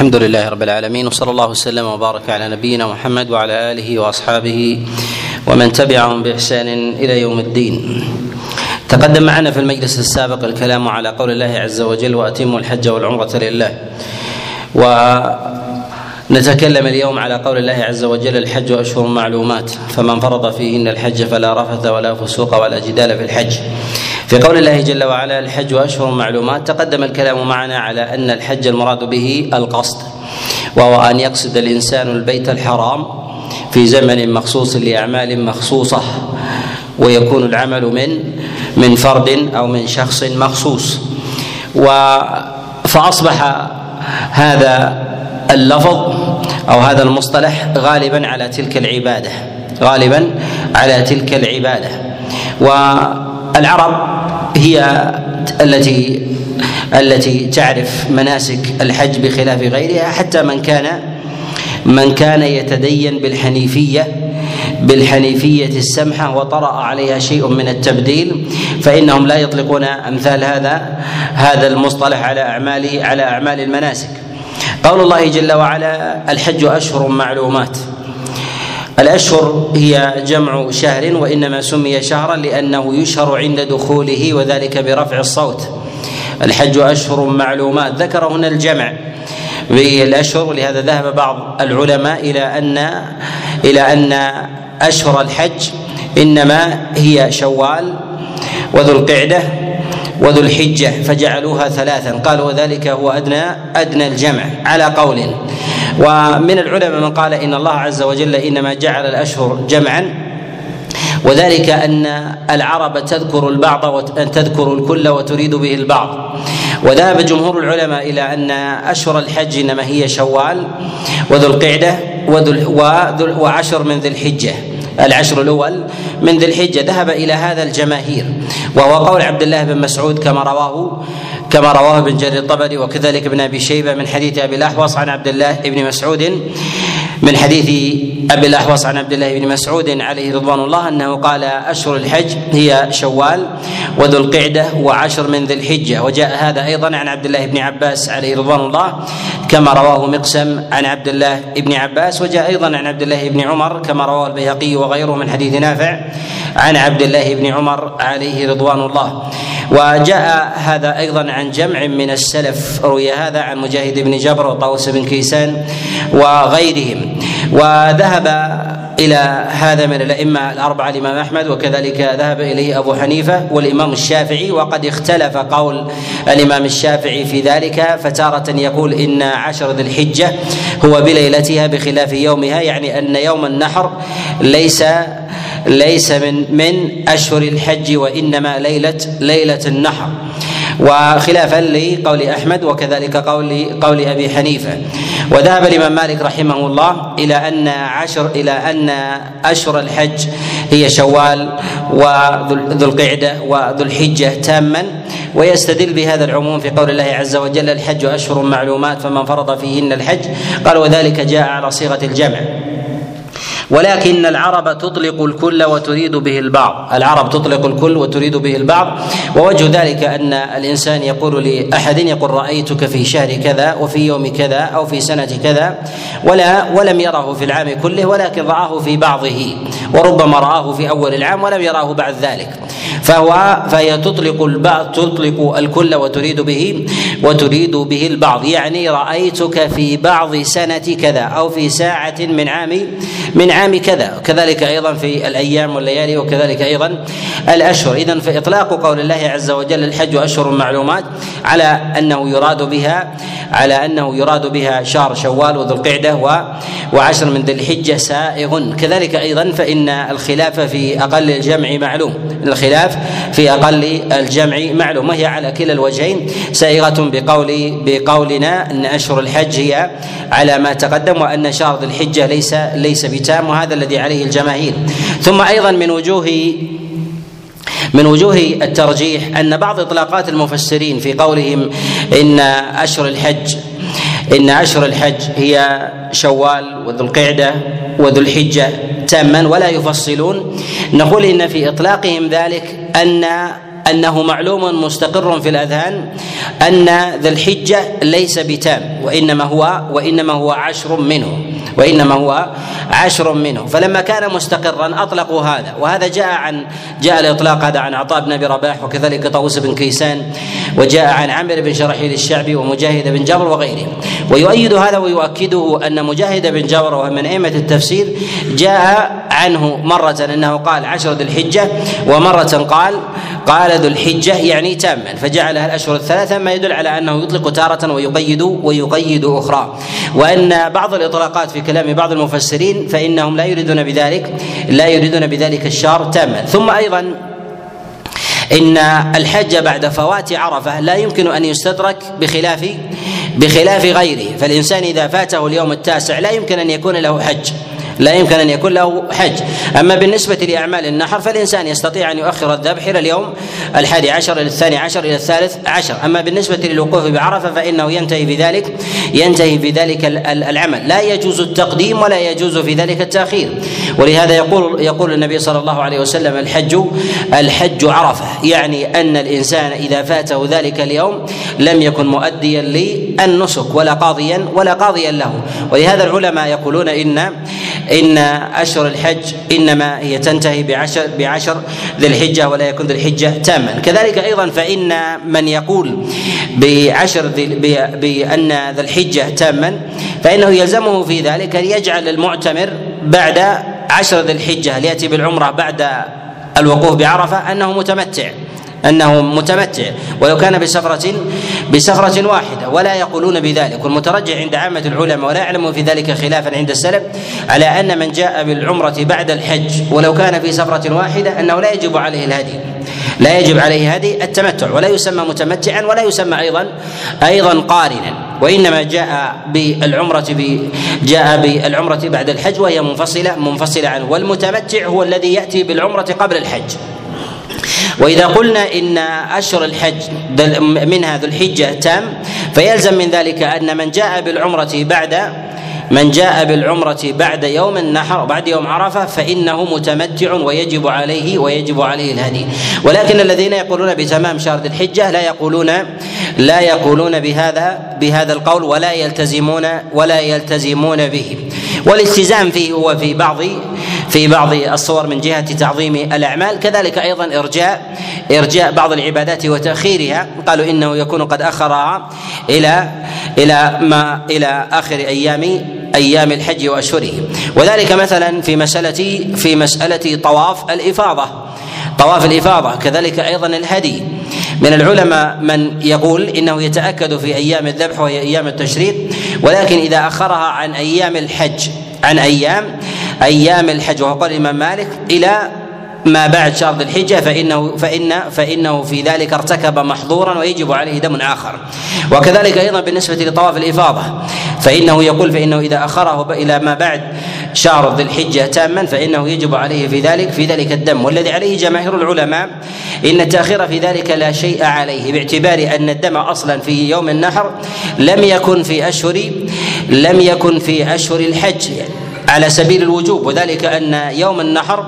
الحمد لله رب العالمين وصلى الله وسلم وبارك على نبينا محمد وعلى آله وأصحابه ومن تبعهم بإحسان إلى يوم الدين. تقدم معنا في المجلس السابق الكلام على قول الله عز وجل وأتموا الحج والعمرة لله. ونتكلم اليوم على قول الله عز وجل الحج أشهر معلومات فمن فرض فيهن الحج فلا رفث ولا فسوق ولا جدال في الحج. في قول الله جل وعلا الحج أشهر معلومات. تقدم الكلام معنا على أن الحج المراد به القصد وهو أن يقصد الإنسان البيت الحرام في زمن مخصوص لأعمال مخصوصة ويكون العمل من من فرد أو من شخص مخصوص. و فأصبح هذا اللفظ أو هذا المصطلح غالبا على تلك العبادة غالبا على تلك العبادة. والعرب هي التي التي تعرف مناسك الحج بخلاف غيرها حتى من كان من كان يتدين بالحنيفيه بالحنيفية السمحة وطرأ عليها شيء من التبديل فإنهم لا يطلقون أمثال هذا هذا المصطلح على اعمال على أعمال المناسك. قول الله جل وعلا الحج أشهر معلومات. الأشهر هي جمع شهر وإنما سمي شهرا لأنه يشهر عند دخوله وذلك برفع الصوت. الحج أشهر معلومات. ذكر هنا الجمع. بالأشهر ولهذا ذهب بعض العلماء إلى أن إلى أن أشهر الحج إنما هي شوال وذو القعدة وذو الحجة فجعلوها ثلاثا. قالوا وذلك هو أدنى أدنى الجمع. على قول ومن العلماء من قال إن الله عز وجل إنما جعل الأشهر جمعا. وذلك أن العرب تذكر البعض وان تذكر الكل وتريد به البعض. وذهب جمهور العلماء إلى أن أشهر الحج إنما هي شوال وذو القعدة وذو وعشر من ذي الحجة. العشر الأول من ذي الحجة. ذهب إلى هذا الجماهير. وهو قول عبد الله بن مسعود كما رواه. كما رواه ابن جرير الطبري وكذلك ابن أبي شيبة من حديث أبي الأحوص عن عبد الله بن مسعود من حديث أبي الأحوص عن عبد الله بن مسعود عليه رضوان الله أنه قال أشهر الحج هي شوال وذو القعدة وعشر من ذي الحجة. وجاء هذا أيضا عن عبد الله بن عباس عليه رضوان الله كما رواه مقسم عن عبد الله بن عباس. وجاء أيضا عن عبد الله بن عمر كما رواه البيهقي وغيره من حديث نافع عن عبد الله بن عمر عليه رضوان الله. وجاء هذا أيضا عن جمع من السلف روي هذا عن مجاهد بن جبر وطاووس بن كيسان وغيرهم. وذهب إلى هذا من الأئمة الأربعة الإمام أحمد وكذلك ذهب إليه أبو حنيفة والإمام الشافعي وقد اختلف قول الإمام الشافعي في ذلك فتارة يقول إن عشر ذي الحجة هو بليلتها بخلاف يومها يعني أن يوم النحر ليس ليس من من أشهر الحج وإنما ليله ليلة النحر. وخلافا لقول أحمد وكذلك قول قول أبي حنيفة. وذهب الإمام مالك رحمه الله إلى أن عشر إلى أن أشهر الحج هي شوال وذو القعده وذو الحجه تاما ويستدل بهذا العموم في قول الله عز وجل الحج أشهر معلومات فمن فرض فيهن الحج. قال وذلك جاء على صيغة الجمع. ولكن العرب تطلق الكل وتريد به البعض. العرب تطلق الكل وتريد به البعض. ووجه ذلك أن الإنسان يقول لأحد يقول رأيتك في شهر كذا وفي يوم كذا أو في سنة كذا. ولا ولم يره في العام كله ولكن رآه في بعضه. وربما رآه في أول العام ولم يراه بعد ذلك. فهو فهي تطلق البعض تطلق الكل وتريد به وتريد به البعض. يعني رأيتك في بعض سنة كذا أو في ساعة من عام من عام كذا. كذلك أيضا في الأيام والليالي وكذلك أيضا الأشهر. اذا فإطلاق قول الله عز وجل الحج أشهر معلومات على أنه يراد بها على أنه يراد بها شهر شوال وذو القعدة وعشر من ذي الحجة سائغ. كذلك أيضا فإن الخلاف في أقل الجمع معلوم. الخلاف في أقل الجمع. معلوم وهي على كلا الوجهين. سائغة بقول بقولنا أن أشهر الحج هي على ما تقدم وأن شهر الحجه ليس ليس بتام وهذا الذي عليه الجماهير. ثم أيضا من وجوه من وجوه الترجيح أن بعض إطلاقات المفسرين في قولهم إن أشهر الحج إن اشهر الحج هي شوال وذو القعده وذو الحجه تاما ولا يفصلون. نقول إن في إطلاقهم ذلك أن أنه معلوم مستقر في الأذهان أن ذا الحجه ليس بتام وإنما هو وإنما هو عشر منه وإنما هو عشر منه. فلما كان مستقرا أطلقوا هذا وهذا جاء عن جاء الإطلاق هذا عن عطاء بن أبي رباح وكذلك طاووس بن كيسان وجاء عن عمرو بن شرحيل الشعبي ومجاهد بن جبر وغيرهم. ويؤيد هذا ويؤكده أن مجاهد بن جبر وهو من أئمة التفسير جاء عنه مرة أنه قال عشر ذي الحجة ومرة قال قال ذو الحجة يعني تاما فجعلها الأشهر الثلاثة ما يدل على أنه يطلق تارة ويقيد ويقيد أخرى. وأن بعض الإطلاقات في كلام بعض المفسرين فإنهم لا يريدون بذلك لا يريدون بذلك الشهر تاما. ثم أيضا إن الحج بعد فوات عرفة لا يمكن أن يستدرك بخلاف بخلاف غيره فالإنسان إذا فاته اليوم التاسع لا يمكن أن يكون له حج. لا يمكن أن يكون له حج. أما بالنسبة لأعمال النحر فالإنسان يستطيع أن يؤخر الذبح إلى اليوم الحادي عشر إلى الثاني عشر إلى الثالث عشر. أما بالنسبة للوقوف بعرفة فإنه ينتهي بذلك ينتهي بذلك العمل. لا يجوز التقديم ولا يجوز في ذلك التأخير. ولهذا يقول يقول النبي صلى الله عليه وسلم الحج الحج عرفة. يعني أن الإنسان إذا فاته ذلك اليوم لم يكن مؤديا للنسك ولا قاضيا ولا قاضيا له. ولهذا العلماء يقولون إن إن أشهر الحج إنما هي تنتهي بعشر بعشر ذي الحجة ولا يكون ذي الحجة تاما. كذلك أيضا فإن من يقول بعشر ذي بأن ذا الحجة تاما فإنه يلزمه في ذلك ان يجعل المعتمر بعد عشر ذي الحجة ليأتي بالعمرة بعد الوقوف بعرفة أنه متمتع أنه متمتع. ولو كان بسفرة بسفرة واحدة ولا يقولون بذلك. والمترجع عند عامة العلماء ولا يعلم في ذلك خلافا عند السلف على أن من جاء بالعمرة بعد الحج ولو كان في سفرة واحدة أنه لا يجب عليه الهدي. لا يجب عليه هدي التمتع ولا يسمى متمتعا ولا يسمى أيضا أيضا قارنا. وإنما جاء بالعمرة جاء بالعمرة بعد الحج وهي منفصلة منفصلة عنه. والمتمتع هو الذي يأتي بالعمرة قبل الحج. وإذا قلنا إن أشهر الحج منها ذو الحجة تام فيلزم من ذلك أن من جاء بالعمرة بعد من جاء بالعمرة بعد يوم النحر بعد يوم عرفة فإنه متمتع ويجب عليه ويجب عليه الهدي. ولكن الذين يقولون بتمام شهر ذي الحجة لا يقولون لا يقولون بهذا بهذا القول ولا يلتزمون ولا يلتزمون به. والالتزام فيه هو في بعض في بعض الصور من جهة تعظيم الأعمال كذلك أيضا إرجاء إرجاء بعض العبادات وتأخيرها. قالوا إنه يكون قد أخرها إلى إلى ما إلى آخر أيام أيام الحج وأشهره. وذلك مثلا في مسألة في مسألة طواف الإفاضة. طواف الإفاضة كذلك أيضا الهدي. من العلماء من يقول إنه يتأكد في أيام الذبح وهي أيام التشريق ولكن إذا أخرها عن أيام الحج عن أيام أيام الحج وهو قول الامام مالك إلى ما بعد شهر ذي الحجة فانه فان فإنه في ذلك ارتكب محظورا ويجب عليه دم آخر. وكذلك أيضا بالنسبة لطواف الإفاضة فإنه يقول فإنه إذا أخره إلى ما بعد شهر ذي الحجة تاما فإنه يجب عليه في ذلك في ذلك الدم. والذي عليه جماهير العلماء إن التأخير في ذلك لا شيء عليه باعتبار أن الدم أصلا في يوم النحر لم يكن في اشهر لم يكن في أشهر الحج. على سبيل الوجوب وذلك أن يوم النحر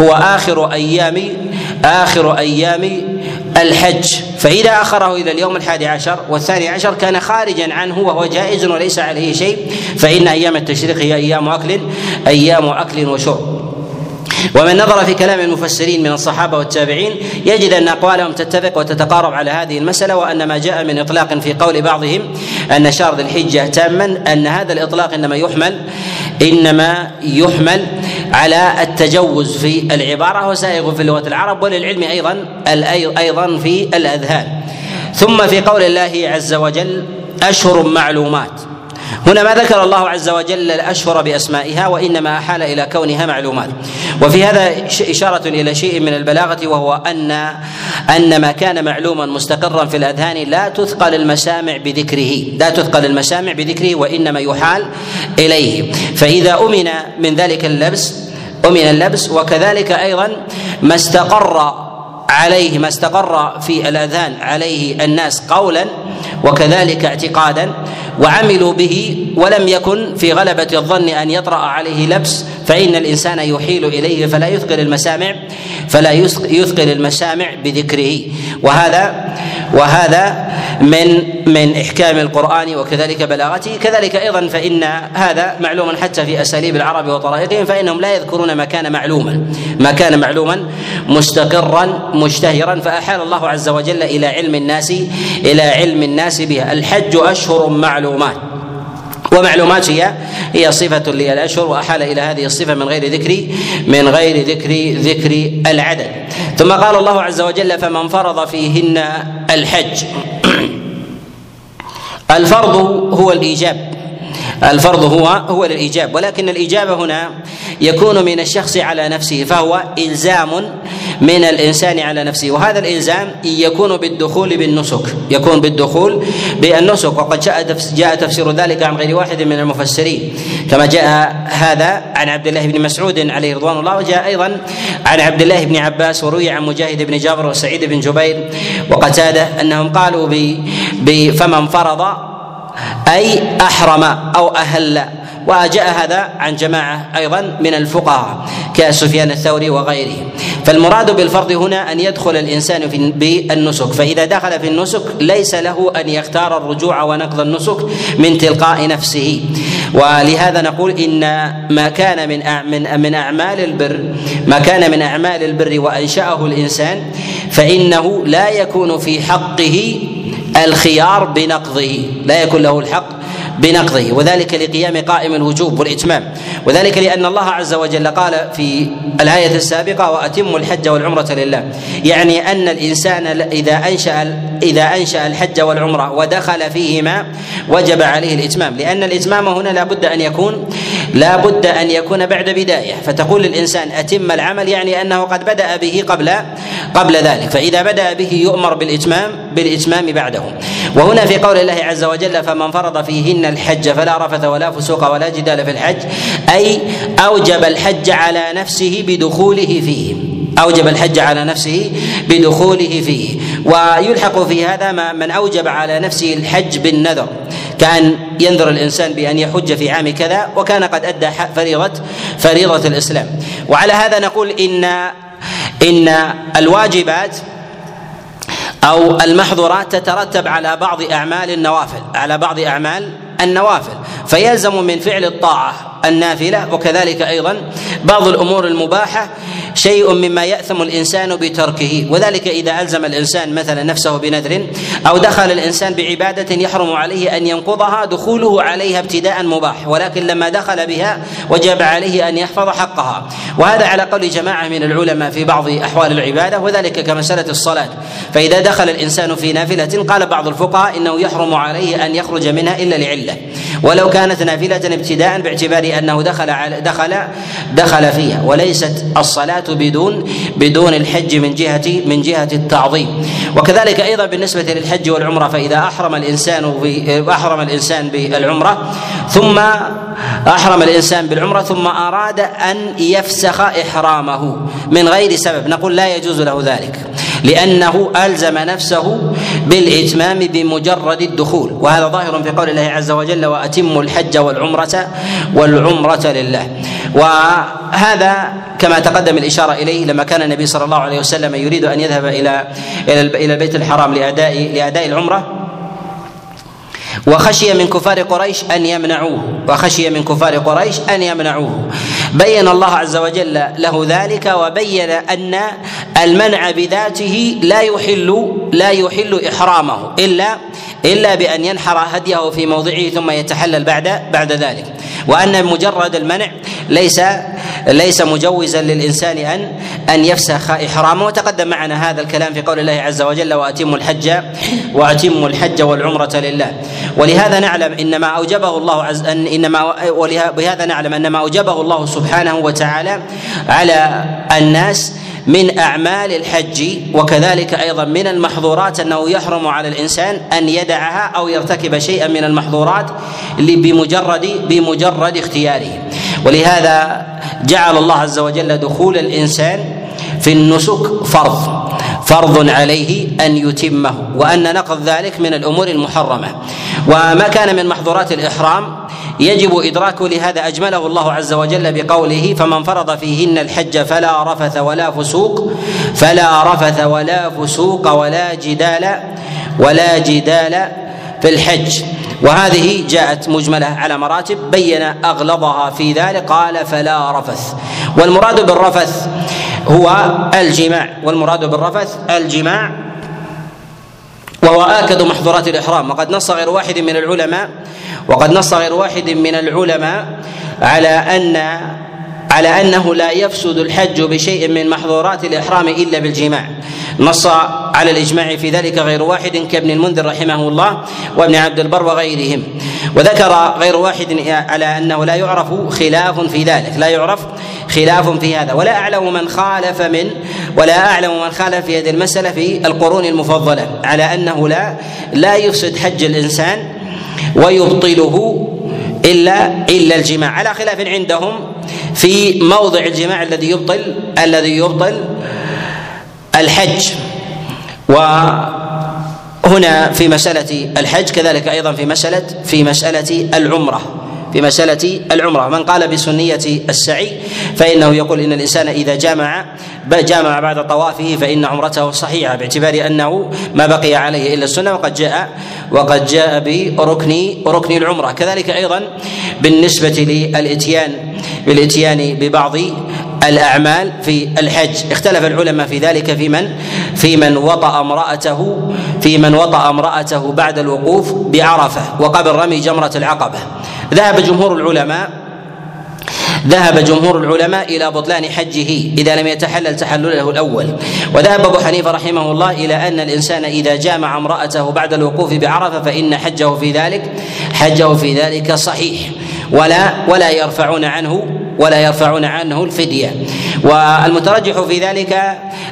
هو آخر أيام آخر أيام الحج. فإذا أخره إلى اليوم الحادي عشر والثاني عشر كان خارجا عنه وهو جائز وليس عليه شيء فإن أيام التشريق هي أيام أكل أيام أكل وشرب. ومن نظر في كلام المفسرين من الصحابة والتابعين يجد أن أقوالهم تتفق وتتقارب على هذه المسألة وأن ما جاء من إطلاق في قول بعضهم أن شهر ذي الحجة تاما أن هذا الإطلاق إنما يحمل إنما يحمل على التجوز في العبارة وسائغ في لغه العرب وللعلم أيضا أيضا في الأذهان. ثم في قول الله عز وجل أشهر معلومات. هنا ما ذكر الله عز وجل الأشهر بأسمائها وإنما أحال إلى كونها معلومات. وفي هذا إشارة إلى شيء من البلاغة وهو ان أن ما كان معلوما مستقرا في الأذهان لا تثقل المسامع بذكره. لا تثقل المسامع بذكره وإنما يحال إليه. فإذا أمن من ذلك اللبس أمن اللبس وكذلك أيضا ما استقر عليه ما استقر في الاذهان عليه الناس قولا وكذلك اعتقادا وعملوا به ولم يكن في غلبة الظن أن يطرأ عليه لبس فإن الإنسان يحيل إليه فلا يثقل المسامع فلا يثقل المسامع بذكره. وهذا وهذا من من إحكام القرآن وكذلك بلاغته. كذلك أيضا فإن هذا معلوم حتى في أساليب العرب وطرائقهم فإنهم لا يذكرون ما كان معلوما ما كان معلوما مستقرا مشتهرا. فأحال الله عز وجل إلى علم الناس إلى علم الناس بها الحج أشهر معلومات. ومعلومات هي هي صفة للأشهر وأحال إلى هذه الصفة من غير ذكر من غير ذكر ذكر العدد. ثم قال الله عز وجل فمن فرض فيهن الحج. الفرض هو الإيجاب. الفرض هو هو للإيجاب ولكن الاجابه هنا يكون من الشخص على نفسه فهو إلزام من الإنسان على نفسه وهذا الإلزام يكون بالدخول بالنسك يكون بالدخول بالنسك وقد جاء جاء تفسير ذلك عن غير واحد من المفسرين كما جاء هذا عن عبد الله بن مسعود عليه رضوان الله وجاء أيضا عن عبد الله بن عباس وروي عن مجاهد بن جابر وسعيد بن جبير وقتاده أنهم قالوا فمن فرض أي أحرم أو أهل. وجاء هذا عن جماعة أيضا من الفقهاء كسفيان الثوري وغيره. فالمراد بالفرض هنا أن يدخل الإنسان في بالنسك. فإذا دخل في النسك ليس له أن يختار الرجوع ونقض النسك من تلقاء نفسه. ولهذا نقول إن ما كان من من من أعمال البر ما كان من أعمال البر وأنشأه الإنسان فإنه لا يكون في حقه الخيار بنقضه لا يكون له الحق. بنقضه وذلك لقيام قائم الوجوب والإتمام. وذلك لأن الله عز وجل قال في الآية السابقة وأتموا الحج والعمرة لله. يعني أن الإنسان إذا أنشأ إذا أنشأ الحج والعمرة ودخل فيهما وجب عليه الإتمام. لأن الإتمام هنا لا بد أن يكون لا بد أن يكون بعد بداية. فتقول للإنسان أتم العمل يعني أنه قد بدأ به قبل قبل ذلك. فإذا بدأ به يؤمر بالإتمام بالإتمام بعده. وهنا في قول الله عز وجل فمن فرض فيهن الحج فلا رفث ولا فسوق ولا جدال في الحج أي أوجب الحج على نفسه بدخوله فيه. أوجب الحج على نفسه بدخوله فيه. ويلحق في هذا ما من أوجب على نفسه الحج بالنذر. كأن ينذر الإنسان بأن يحج في عام كذا وكان قد أدى فريضة فريضة الإسلام. وعلى هذا نقول إن إن الواجبات أو المحظورات تترتب على بعض أعمال النوافل على بعض أعمال النوافل. فيلزم من فعل الطاعة النافلة وكذلك أيضا بعض الأمور المباحة شيء مما يأثم الإنسان بتركه. وذلك إذا ألزم الإنسان مثلا نفسه بنذر أو دخل الإنسان بعبادة يحرم عليه أن ينقضها دخوله عليها ابتداء مباح. ولكن لما دخل بها وجب عليه أن يحفظ حقها. وهذا على قول جماعة من العلماء في بعض أحوال العبادة وذلك كمسألة الصلاة. فإذا دخل الإنسان في نافلة قال بعض الفقهاء إنه يحرم عليه أن يخرج منها إلا لعلة. ولو كانت نافلة ابتداء باعتبار أنه دخل على دخل دخل فيها وليست الصلاة بدون بدون الحج من جهه من جهة التعظيم. وكذلك أيضا بالنسبة للحج والعمرة فإذا أحرم الإنسان أحرم الإنسان بالعمرة ثم أحرم الإنسان بالعمرة ثم أراد أن يفسخ إحرامه من غير سبب. نقول لا يجوز له ذلك. لأنه ألزم نفسه بالإتمام بمجرد الدخول وهذا ظاهر في قول الله عز وجل وأتموا الحج والعمرة والعمرة لله وهذا كما تقدم الإشارة إليه لما كان النبي صلى الله عليه وسلم يريد أن يذهب إلى إلى البيت الحرام لاداء لأداء العمرة. وخشي من كفار قريش أن يمنعوه. وخشي من كفار قريش أن يمنعوه. بين الله عز وجل له ذلك وبين أن المنع بذاته لا يحل لا يحل إحرامه إلا إلا بأن ينحر هديه في موضعه ثم يتحلل بعد بعد ذلك. وأن مجرد المنع ليس ليس مجوزا للإنسان أن أن يفسخ إحرامه. وتقدم معنا هذا الكلام في قول الله عز وجل وأتموا الحج وأتموا الحج والعمرة لله ولهذا نعلم ان ما أوجبه الله عز أن إنما بهذا نعلم ان ما أوجبه الله سبحانه وتعالى على الناس من أعمال الحج. وكذلك أيضا من المحظورات أنه يحرم على الإنسان أن يدعها أو يرتكب شيئا من المحظورات بمجرد بمجرد اختياره. ولهذا جعل الله عز وجل دخول الإنسان في النسك فرض فرض عليه أن يتمه وأن نقض ذلك من الأمور المحرمة. وما كان من محظورات الإحرام يجب ادراكه لهذا أجمله الله عز وجل بقوله فمن فرض فيهن الحج فلا رفث ولا فسوق فلا رفث ولا فسوق ولا جدال ولا جدال في الحج. وهذه جاءت مجملة على مراتب بين أغلظها في ذلك قال فلا رفث. والمراد بالرفث هو الجماع. والمراد بالرفث الجماع وهو آكد محظورات الإحرام. وقد نص غير واحد من العلماء وقد نص غير واحد من العلماء على أن على أنه لا يفسد الحج بشيء من محظورات الإحرام إلا بالجماع. نص على الإجماع في ذلك غير واحد كابن المنذر رحمه الله وابن عبد البر وغيرهم. وذكر غير واحد على أنه لا يعرف خلاف في ذلك لا يعرف خلاف في هذا. ولا أعلم من خالف من ولا أعلم من خالف في هذه المسألة في القرون المفضلة. على أنه لا لا يفسد حج الإنسان ويبطله إلا إلا الجماع. على خلاف عندهم في موضع الجماع الذي يبطل الذي يبطل الحج. وهنا في مسألة الحج كذلك أيضا في مسألة في مسألة العمرة. في مسألة العمرة. من قال بسنية السعي فإنه يقول إن الإنسان إذا جامع جامع بعد طوافه فإن عمرته صحيحة باعتبار أنه ما بقي عليه إلا السنة وقد جاء وقد جاء بركن ركن العمرة. كذلك أيضا بالنسبة للإتيان بالإتيان ببعض الأعمال في الحج. اختلف العلماء في ذلك في من؟ في من وطأ امرأته في من وطأ امرأته بعد الوقوف بعرفة وقبل رمي جمرة العقبة. ذهب جمهور العلماء ذهب جمهور العلماء إلى بطلان حجه إذا لم يتحلل تحلله الأول. وذهب أبو حنيفة رحمه الله إلى أن الإنسان إذا جامع امرأته بعد الوقوف بعرفة فإن حجه في ذلك حجه في ذلك صحيح. ولا ولا يرفعون عنه ولا يرفعون عنه الفدية. والمترجح في ذلك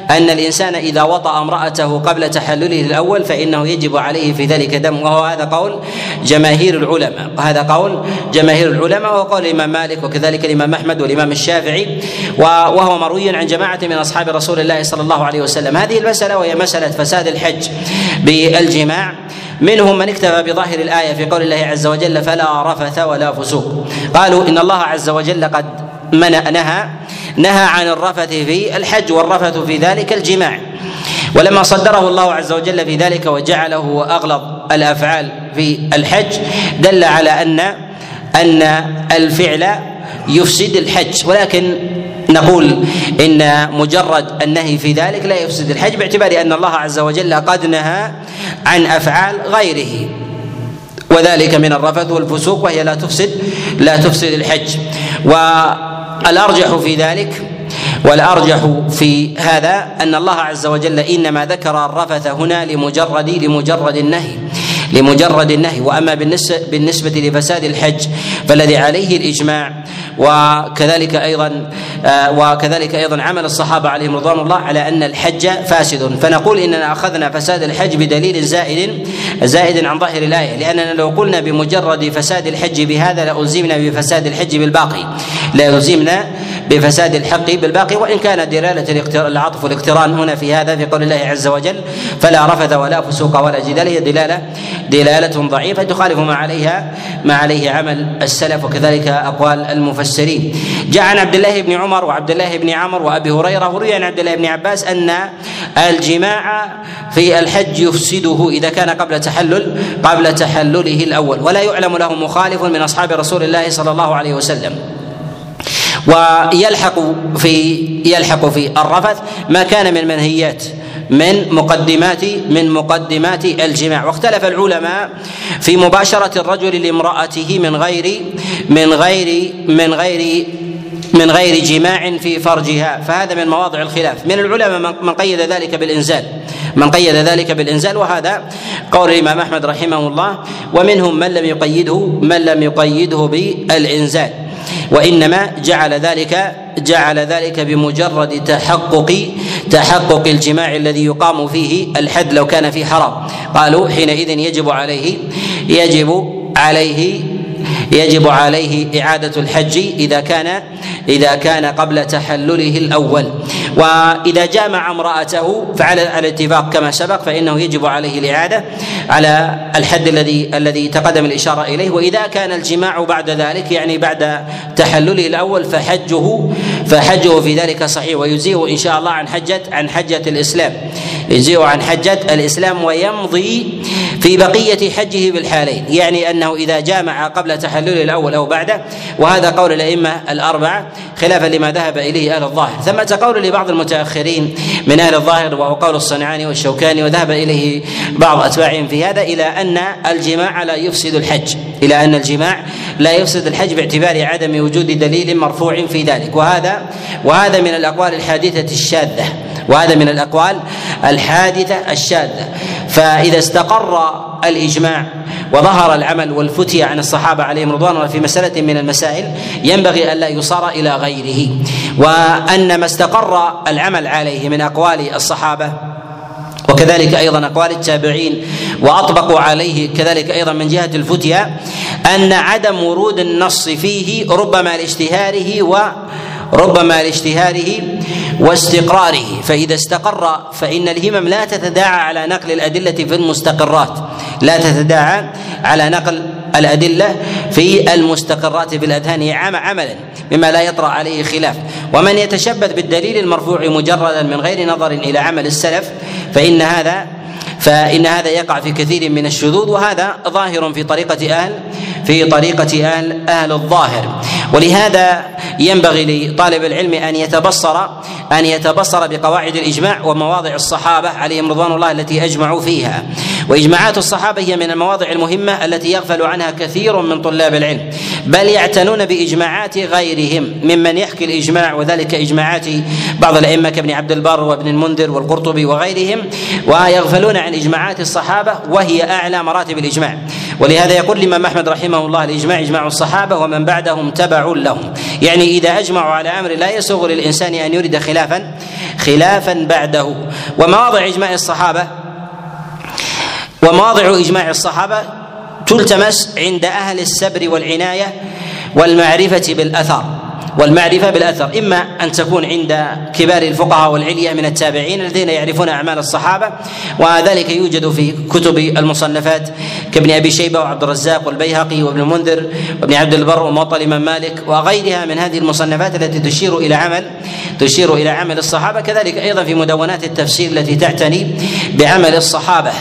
أن الإنسان إذا وطأ امرأته قبل تحلله الأول فإنه يجب عليه في ذلك دم وهو هذا قول جماهير العلماء. وهذا قول جماهير العلماء وهو قول الإمام مالك وكذلك الإمام أحمد والإمام الشافعي وهو مروي عن جماعة من أصحاب رسول الله صلى الله عليه وسلم. هذه المسألة وهي مسألة فساد الحج بالجماع. منهم من اكتفى بظاهر الآية في قول الله عز وجل فلا رفث ولا فسوق قالوا إن الله عز وجل قد منع نهى نهى عن الرفث في الحج والرفث في ذلك الجماع. ولما صدره الله عز وجل في ذلك وجعله اغلظ الأفعال في الحج دل على ان أن الفعل يفسد الحج. ولكن نقول إن مجرد النهي في ذلك لا يفسد الحج باعتبار أن الله عز وجل قد نهى عن أفعال غيره. وذلك من الرفث والفسوق وهي لا تفسد لا تفسد الحج. والارجح في ذلك والأرجح في هذا أن الله عز وجل إنما ذكر الرفث هنا لمجرد لمجرد النهي. لمجرد النهي. وأما بالنسبة لفساد الحج فالذي عليه الإجماع وكذلك أيضا آه، وكذلك أيضا عمل الصحابة عليهم رضوان الله على أن الحج فاسد. فنقول إننا أخذنا فساد الحج بدليل زائد زائد عن ظاهر الآية. لأننا لو قلنا بمجرد فساد الحج بهذا لألزمنا بفساد الحج بالباقي. لألزمنا بفساد الحق بالباقي وإن كان دلالة العطف والاقتران هنا في هذا في قول الله عز وجل فلا رفث ولا فسوق ولا جدال. هي دلالة دلالة ضعيفة تخالف ما عليها ما عليه عمل السلف وكذلك أقوال المفسرين. جاء عن عبد الله بن عمر وعبد الله بن عمرو وأبي هريرة وروي عن عبد الله بن عباس أن الجماع في الحج يفسده إذا كان قبل تحلل قبل تحلله الأول. ولا يعلم له مخالف من أصحاب رسول الله صلى الله عليه وسلم. ويلحق في يلحق في الرفث ما كان من منهيات من مقدمات من مقدمات الجماع. واختلف العلماء في مباشرة الرجل لامرأته من غير من غير من غير من غير جماع في فرجها. فهذا من مواضع الخلاف. من العلماء من قيد ذلك بالإنزال. من قيد ذلك بالإنزال. وهذا قول الإمام أحمد رحمه الله. ومنهم من لم يقيده من لم يقيده بالإنزال. وإنما جعل ذلك جعل ذلك بمجرد تحقق تحقق الجماع الذي يقام فيه الحد لو كان في حرام. قالوا حينئذ يجب عليه يجب عليه يجب عليه إعادة الحج إذا كان إذا كان قبل تحلله الأول. وإذا جامع امرأته فعلى الاتفاق كما سبق فإنه يجب عليه الإعادة على الحد الذي الذي تقدم الإشارة إليه. وإذا كان الجماع بعد ذلك يعني بعد تحلله الأول فحجه فحجه في ذلك صحيح ويجزيه إن شاء الله عن حجة عن حجة الإسلام. يجزيه عن حجة الإسلام ويمضي في بقية حجه بالحالين. يعني أنه إذا جامع قبل تحلله الأول أو بعده وهذا قول الأئمة الأربعة خلافا لما ذهب إليه أهل الظاهر. ثمة قول لبعض المتأخرين من أهل الظاهر وهو قول الصنعاني والشوكاني وذهب إليه بعض أتباعهم في هذا إلى أن الجماع لا يفسد الحج. إلى أن الجماع لا يفسد الحج باعتبار عدم وجود دليل مرفوع في ذلك. وهذا وهذا من الأقوال الحادثة الشاذة. وهذا من الأقوال الحادثة الشاذة. فإذا استقر الإجماع وظهر العمل والفتية عن الصحابة عليهم رضوان الله في مسألة من المسائل ينبغي ألا يصار إلى غيره. وأن ما استقر العمل عليه من أقوال الصحابة وكذلك أيضا أقوال التابعين وأطبقوا عليه كذلك أيضا من جهة الفتيا أن عدم ورود النص فيه ربما لاشتهاره وربما لاشتهاره واستقراره. فإذا استقر فإن الهمم لا تتداعى على نقل الأدلة في المستقرات. لا تتداعى على نقل الأدلة في المستقرات في الأذهان عملا مما لا يطرأ عليه خلاف. ومن يتشبث بالدليل المرفوع مجردا من غير نظر إلى عمل السلف فإن هذا فإن هذا يقع في كثير من الشذوذ وهذا ظاهر في طريقة أهل في طريقة أهل أهل الظاهر. ولهذا ينبغي لطالب العلم أن يتبصر أن يتبصر بقواعد الإجماع ومواضع الصحابة عليهم رضوان الله التي أجمعوا فيها. وإجماعات الصحابة هي من المواضع المهمة التي يغفل عنها كثير من طلاب العلم. بل يعتنون بإجماعات غيرهم ممن يحكي الإجماع وذلك إجماعات بعض الأئمة كابن عبد البر وابن المنذر والقرطبي وغيرهم ويغفلون عن إجماعات الصحابة وهي أعلى مراتب الإجماع. ولهذا يقول الإمام أحمد رحمه الله الإجماع إجماع الصحابة ومن بعدهم تبع لهم. يعني إذا أجمعوا على أمر لا يسوغ للإنسان أن يريد خلافا خلافا بعده. ومواضع إجماع الصحابة ومواضع إجماع الصحابة تلتمس عند أهل السبر والعناية والمعرفة بالأثر والمعرفة بالأثر إما أن تكون عند كبار الفقهاء والعلية من التابعين الذين يعرفون أعمال الصحابة وذلك يوجد في كتب المصنفات كابن أبي شيبة وعبد الرزاق والبيهقي وابن المنذر وابن عبد البر وموطأ الإمام مالك وغيرها من هذه المصنفات التي تشير إلى عمل تشير إلى عمل الصحابة كذلك أيضا في مدونات التفسير التي تعتني بعمل الصحابة.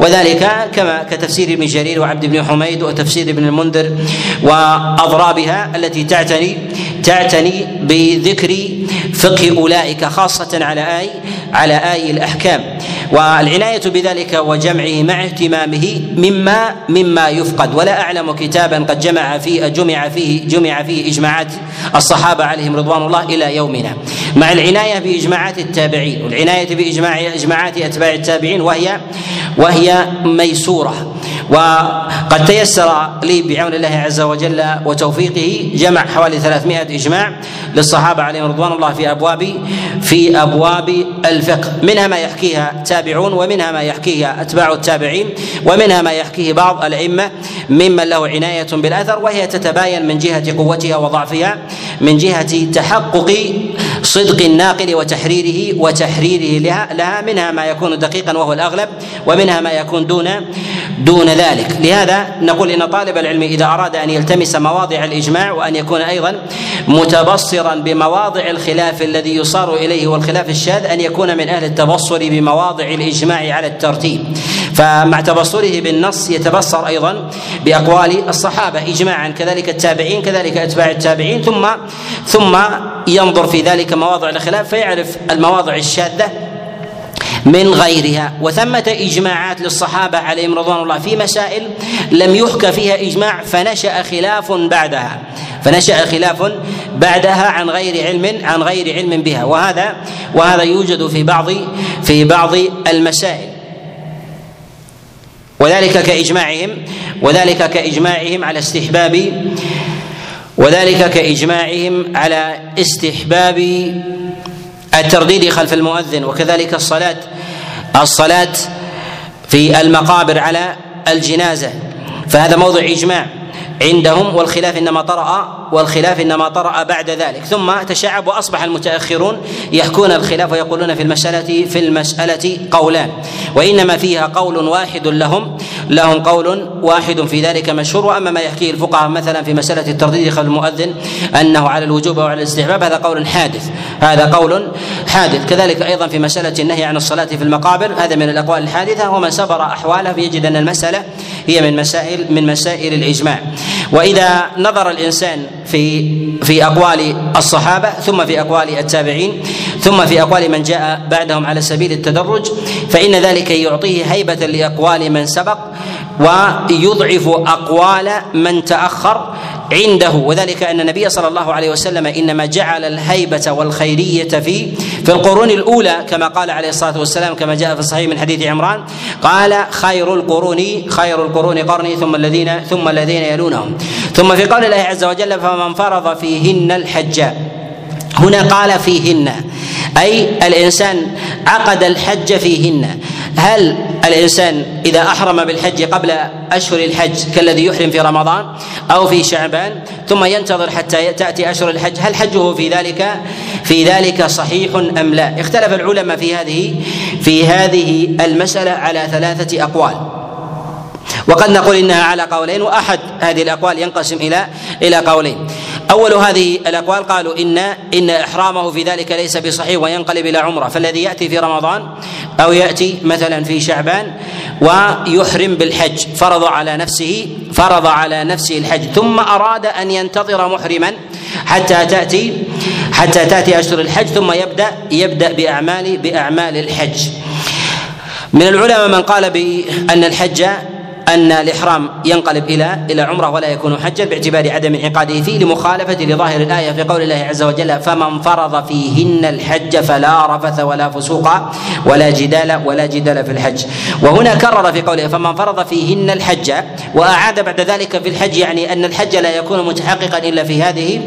وذلك كما كتفسير ابن جرير وعبد بن حميد وتفسير ابن المنذر وأضرابها التي تعتني تعتني بذكر فقه أولئك خاصة على اي على آي الأحكام. والعناية بذلك وجمعه مع اهتمامه مما مما يفقد. ولا أعلم كتابا قد جمع فيه جمع فيه جمع فيه إجماعات الصحابة عليهم رضوان الله إلى يومنا. مع العناية بإجماعات التابعين والعناية باجماع إجماعات أتباع التابعين وهي وهي ميسورة. وقد تيسر لي بعون الله عز وجل وتوفيقه جمع حوالي 300 إجماع للصحابة عليهم رضوان الله في ابواب في أبواب الفقه. منها ما يحكيها تابعون ومنها ما يحكيها أتباع التابعين ومنها ما يحكيه بعض الأئمة ممن له عناية بالأثر وهي تتباين من جهة قوتها وضعفها من جهة تحقق صدق الناقل وتحريره وتحريره لها, لها منها ما يكون دقيقا وهو الأغلب ومنها ما يكون دون دون ذلك. لهذا نقول إن طالب العلم إذا أراد أن يلتمس مواضع الإجماع وأن يكون أيضا متبصرا بمواضع الخلاف الذي يصار إليه والخلاف الشاذ أن يكون من أهل التبصر بمواضع الإجماع على الترتيب. فمع تبصره بالنص يتبصر أيضا بأقوال الصحابة اجماعا كذلك التابعين كذلك أتباع التابعين ثم ثم ينظر في ذلك مواضع الخلاف فيعرف المواضع الشاذة من غيرها. وثمة إجماعات للصحابة عليهم رضوان الله في مسائل لم يحكى فيها إجماع فنشأ خلاف بعدها. فنشأ خلاف بعدها عن غير علم عن غير علم بها. وهذا وهذا يوجد في بعض في بعض المسائل. وذلك كإجماعهم وذلك كإجماعهم على استحباب وذلك كإجماعهم على استحباب الترديد خلف المؤذن وكذلك الصلاة الصلاة في المقابر على الجنازة. فهذا موضع إجماع. عندهم والخلاف إنما طرأ والخلاف إنما طرأ بعد ذلك. ثم تشعب وأصبح المتأخرون يحكون الخلاف ويقولون في المسألة في المسألة قولان. وإنما فيها قول واحد لهم لهم قول واحد في ذلك مشهور. وأما ما يحكيه الفقهاء مثلا في مسألة الترديد خلف المؤذن أنه على الوجوب أو على الاستحباب هذا قول حادث هذا قول حادث. كذلك أيضا في مسألة النهي عن الصلاة في المقابر هذا من الأقوال الحادثة. ومن سبر أحواله فيجد أن المسألة هي من مسائل من مسائل الإجماع. وإذا نظر الإنسان في في أقوال الصحابة ثم في أقوال التابعين ثم في أقوال من جاء بعدهم على سبيل التدرج فإن ذلك يعطيه هيبة لأقوال من سبق ويضعف أقوال من تأخر عنده. وذلك أن النبي صلى الله عليه وسلم إنما جعل الهيبة والخيرية في في القرون الأولى كما قال عليه الصلاة والسلام كما جاء في الصحيح من حديث عمران قال خير القرون خير القرون قرني ثم الذين ثم الذين يلونهم. ثم في قول الله عز وجل فمن فرض فيهن الحج. هنا قال فيهن أي الإنسان عقد الحج فيهن. هل الإنسان إذا أحرم بالحج قبل أشهر الحج كالذي يحرم في رمضان أو في شعبان ثم ينتظر حتى تأتي أشهر الحج هل حجه في ذلك في ذلك صحيح أم لا؟ اختلف العلماء في هذه في هذه المسألة على ثلاثة أقوال وقد نقول إنها على قولين وأحد هذه الأقوال ينقسم إلى إلى قولين أول هذه الأقوال قالوا إن إن إحرامه في ذلك ليس بصحيح وينقلب إلى عمرة فالذي يأتي في رمضان أو يأتي مثلا في شعبان ويحرم بالحج فرض على نفسه فرض على نفسه الحج ثم أراد أن ينتظر محرما حتى تأتي حتى تأتي أشهر الحج ثم يبدأ يبدأ بأعمال بأعمال الحج. من العلماء من قال بأن الحج أن الإحرام ينقلب إلى إلى عمرة ولا يكون حجا باعتبار عدم انعقاده فيه لمخالفة لظاهر الآية في قول الله عز وجل فمن فرض فيهن الحج فلا رفث ولا فسوق ولا جدال ولا جدال في الحج. وهنا كرر في قوله فمن فرض فيهن الحج وأعاد بعد ذلك في الحج يعني أن الحج لا يكون متحققا إلا في هذه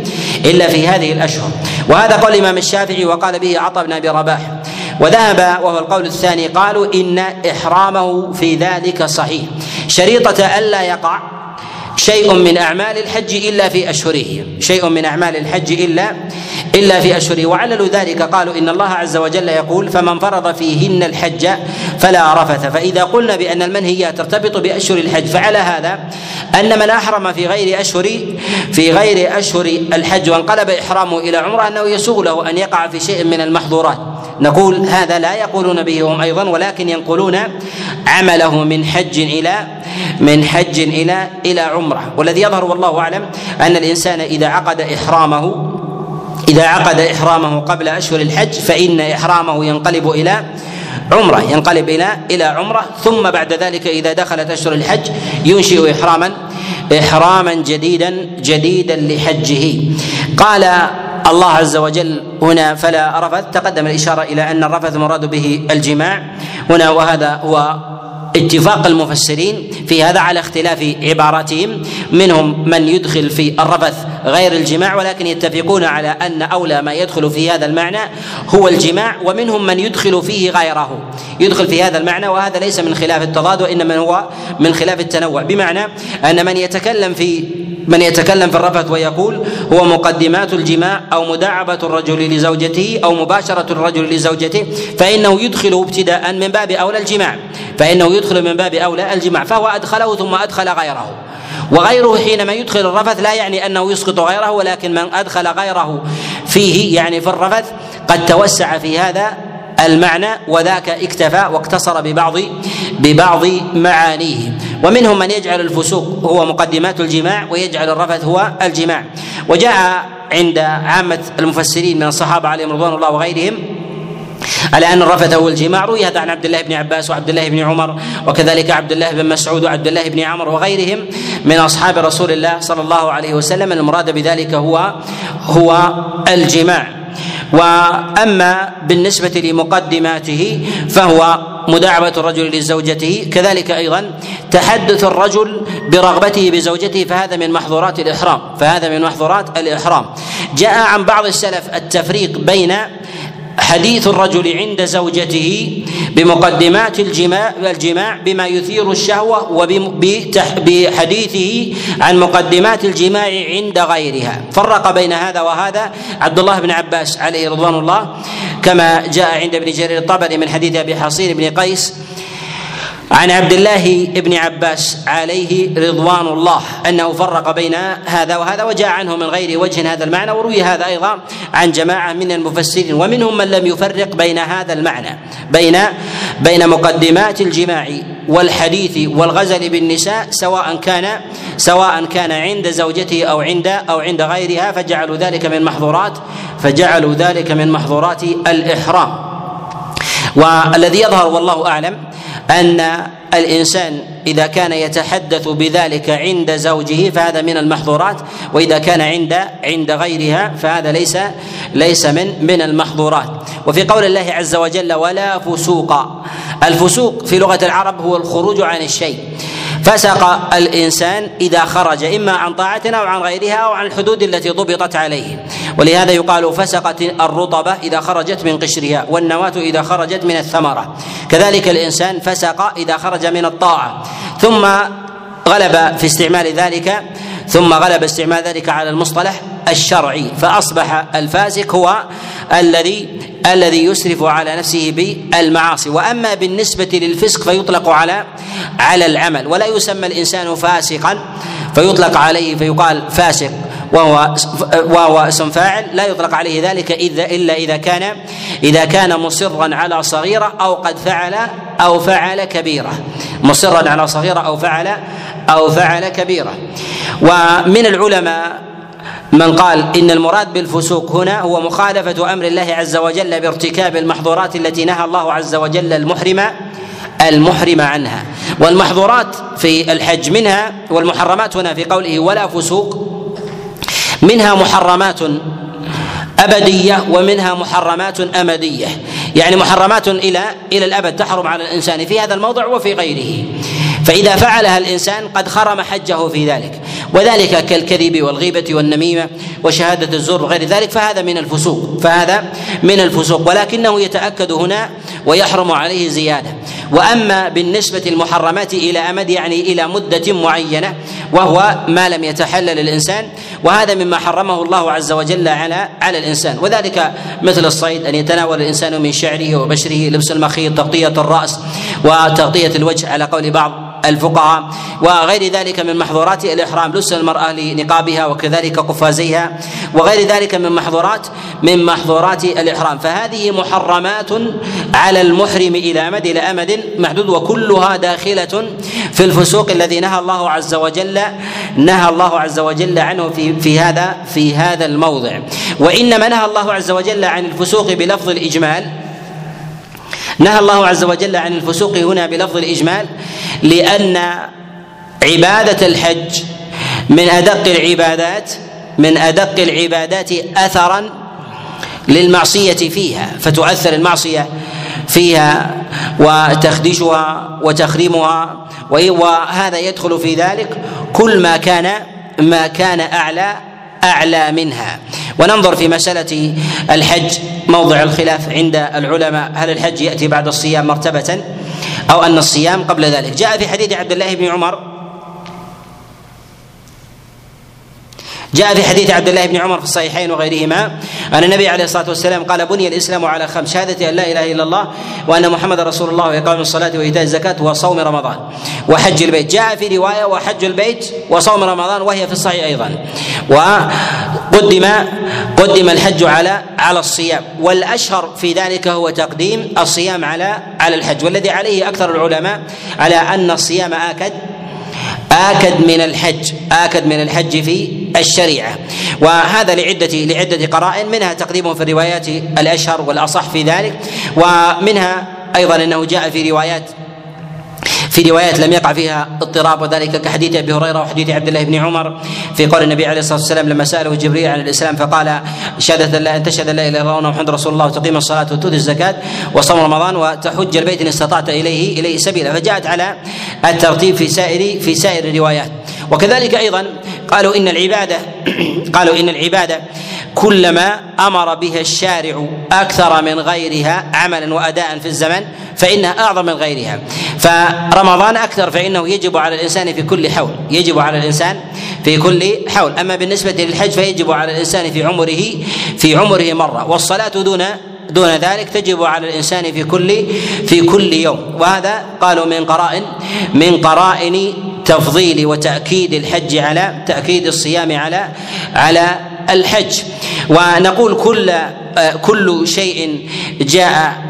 إلا في هذه الأشهر. وهذا قول الإمام الشافعي وقال به عطاء بن أبي رباح. وذهب وهو القول الثاني قالوا إن إحرامه في ذلك صحيح. شريطة ألا يقع شيء من أعمال الحج إلا في أشهره. شيء من أعمال الحج الا إلا في أشهره. وعللوا ذلك قالوا إن الله عز وجل يقول فمن فرض فيهن الحج فلا رفث. فإذا قلنا بأن المنهيات ترتبط بأشهر الحج فعلى هذا أن من أحرم في غير اشهر في غير أشهر الحج وانقلب إحرامه إلى عمرة أنه يسوغ له أن يقع في شيء من المحظورات. نقول هذا لا يقولون به هم أيضا ولكن ينقلون عمله من حج إلى من حج إلى إلى عمرة. والذي يظهر والله أعلم أن الإنسان إذا عقد إحرامه إذا عقد إحرامه قبل أشهر الحج فإن إحرامه ينقلب إلى عمرة ينقلب إلى إلى عمرة. ثم بعد ذلك إذا دخلت أشهر الحج ينشئ إحراما إحراما جديدا جديدا لحجه. قال الله عز وجل هنا فلا رفث. تقدم الإشارة إلى أن الرفث مراد به الجماع. هنا وهذا هو اتفاق المفسرين في هذا على اختلاف عباراتهم. منهم من يدخل في الرفث غير الجماع ولكن يتفقون على أن أولى ما يدخل في هذا المعنى هو الجماع ومنهم من يدخل فيه غيره. يدخل في هذا المعنى وهذا ليس من خلاف التضاد وإنما هو من خلاف التنوع. بمعنى أن من يتكلم في من يتكلم في الرفث ويقول هو مقدمات الجماع أو مداعبة الرجل لزوجته أو مباشرة الرجل لزوجته فإنه يدخل ابتداء من باب أولى الجماع فإنه يدخل من باب أولى الجماع فهو أدخله ثم أدخل غيره. وغيره حينما يدخل الرفث لا يعني أنه يسقط غيره ولكن من أدخل غيره فيه يعني في الرفث قد توسع في هذا المعنى وذاك اكتفى واقتصر ببعض ببعض معانيه. ومنهم من يجعل الفسوق هو مقدمات الجماع ويجعل الرفث هو الجماع. وجاء عند عامة المفسرين من الصحابة عليهم رضوان الله وغيرهم على أن الرفث هو الجماع. روي هذا عن عبد الله بن عباس وعبد الله بن عمر وكذلك عبد الله بن مسعود وعبد الله بن عمر وغيرهم من أصحاب رسول الله صلى الله عليه وسلم. المراد بذلك هو هو الجماع. وأما بالنسبة لمقدماته فهو مداعبة الرجل لزوجته. كذلك أيضا تحدث الرجل برغبته بزوجته فهذا من محظورات الإحرام فهذا من محظورات الإحرام. جاء عن بعض السلف التفريق بين حديث الرجل عند زوجته بمقدمات الجماع الجماع بما يثير الشهوة وبحديثه عن مقدمات الجماع عند غيرها. فرق بين هذا وهذا عبد الله بن عباس عليه رضوان الله كما جاء عند ابن جرير الطبري من حديث أبي حصين بن قيس عن عبد الله بن عباس عليه رضوان الله أنه فرق بين هذا وهذا وجاء عنه من غير وجه هذا المعنى وروي هذا أيضا عن جماعة من المفسرين ومنهم من لم يفرق بين هذا المعنى بين بين مقدمات الجماع والحديث والغزل بالنساء سواء كان سواء كان عند زوجته أو عند أو عند غيرها فجعلوا ذلك من محظورات فجعلوا ذلك من محظورات الإحرام. والذي يظهر والله أعلم أن الإنسان إذا كان يتحدث بذلك عند زوجه فهذا من المحظورات وإذا كان عند عند غيرها فهذا ليس ليس من من المحظورات. وفي قول الله عز وجل ولا فسوق. الفسوق في لغة العرب هو الخروج عن الشيء. فسق الإنسان إذا خرج إما عن طاعتنا أو عن غيرها أو عن الحدود التي ضبطت عليه. ولهذا يقال فسقت الرطبه إذا خرجت من قشرها والنواة إذا خرجت من الثمرة. كذلك الإنسان فسق إذا خرج من الطاعة. ثم غلب في استعمال ذلك ثم غلب استعمال ذلك على المصطلح الشرعي فأصبح الفاسق هو الذي الذي يسرف على نفسه بالمعاصي. وأما بالنسبة للفسق فيطلق على على العمل. ولا يسمى الإنسان فاسقا فيطلق عليه فيقال فاسق وهو وهو اسم فاعل لا يطلق عليه ذلك اذا إلا إذا كان إذا كان مصرا على صغيرة أو قد فعل أو فعل كبيرة. مصرا على صغيرة أو فعل أو فعل كبيرة. ومن العلماء من قال إن المراد بالفسوق هنا هو مخالفة أمر الله عز وجل بارتكاب المحظورات التي نهى الله عز وجل المحرم المحرم عنها. والمحظورات في الحج منها والمحرمات هنا في قوله ولا فسوق منها محرمات أبدية ومنها محرمات أمدية. يعني محرمات إلى إلى الأبد تحرم على الإنسان في هذا الموضع وفي غيره. فإذا فعلها الإنسان قد خرم حجه في ذلك. وذلك كالكذب والغيبة والنميمة وشهادة الزور وغير ذلك فهذا من الفسوق. فهذا من الفسوق. ولكنه يتأكد هنا ويحرم عليه زيادة. وأما بالنسبة المحرمات إلى أمد يعني إلى مدة معينة وهو ما لم يتحلل الإنسان وهذا مما حرمه الله عز وجل على على الإنسان. وذلك مثل الصيد أن يتناول الإنسان من شعره وبشره لبس المخيط تغطية الرأس وتغطية الوجه على قول بعض الفقهاء وغير ذلك من محظورات الإحرام لبس المرأة لنقابها وكذلك قفازيها وغير ذلك من محظورات من محظورات الإحرام. فهذه محرمات على المحرم إلى أمد إلى أمد محدود وكلها داخلة في الفسوق الذي نهى الله عز وجل نهى الله عز وجل عنه في في هذا في هذا الموضع. وإنما نهى الله عز وجل عن الفسوق بلفظ الإجمال. نهى الله عز وجل عن الفسوق هنا بلفظ الإجمال لأن عبادة الحج من أدق العبادات من أدق العبادات أثرا للمعصية فيها فتؤثر المعصية فيها وتخدشها وتخريمها وهذا يدخل في ذلك كل ما كان ما كان أعلى أعلى منها. وننظر في مسألة الحج موضع الخلاف عند العلماء. هل الحج يأتي بعد الصيام مرتبة أو أن الصيام قبل ذلك؟ جاء في حديث عبد الله بن عمر جاء في حديث عبد الله بن عمر في الصحيحين وغيرهما أن النبي عليه الصلاة والسلام قال بني الإسلام على خمس شهاده أن لا إله إلا الله وأن محمد رسول الله وإقام الصلاة وإيتاء الزكاة وصوم رمضان وحج البيت. جاء في رواية وحج البيت وصوم رمضان وهي في الصحيح أيضا. وقدم قدم الحج على على الصيام. والأشهر في ذلك هو تقديم الصيام على على الحج. والذي عليه أكثر العلماء على أن الصيام آكد آكد من الحج آكد من الحج في الشريعة. وهذا لعدة لعدة قرائن منها تقديمه في الروايات الأشهر والأصح في ذلك ومنها أيضا أنه جاء في روايات في روايات لم يقع فيها اضطراب وذلك كحديث أبي هريرة وحديث عبد الله بن عمر. في قول النبي عليه الصلاة والسلام لما سأله جبريل عن الإسلام فقال شهادة لا ان تشهد لا إله إلا الله محمد رسول الله وتقيم الصلاة وتؤتي الزكاة وصوم رمضان وتحج البيت إن استطعت إليه إليه سبيلا. فجاءت على الترتيب في سائر في سائر الروايات. وكذلك أيضا قالوا إن العبادة قالوا إن العبادة كلما أمر بها الشارع أكثر من غيرها عملا وأداء في الزمن فإنها أعظم من غيرها. فرمضان أكثر فإنه يجب على الإنسان في كل حول يجب على الإنسان في كل حول. أما بالنسبة للحج فيجب على الإنسان في عمره في عمره مرة. والصلاة دون دون ذلك تجب على الإنسان في كل في كل يوم. وهذا قالوا من قرائن من قرائن تفضيل وتأكيد الحج على تأكيد الصيام على على الحج. ونقول كل كل شيء جاء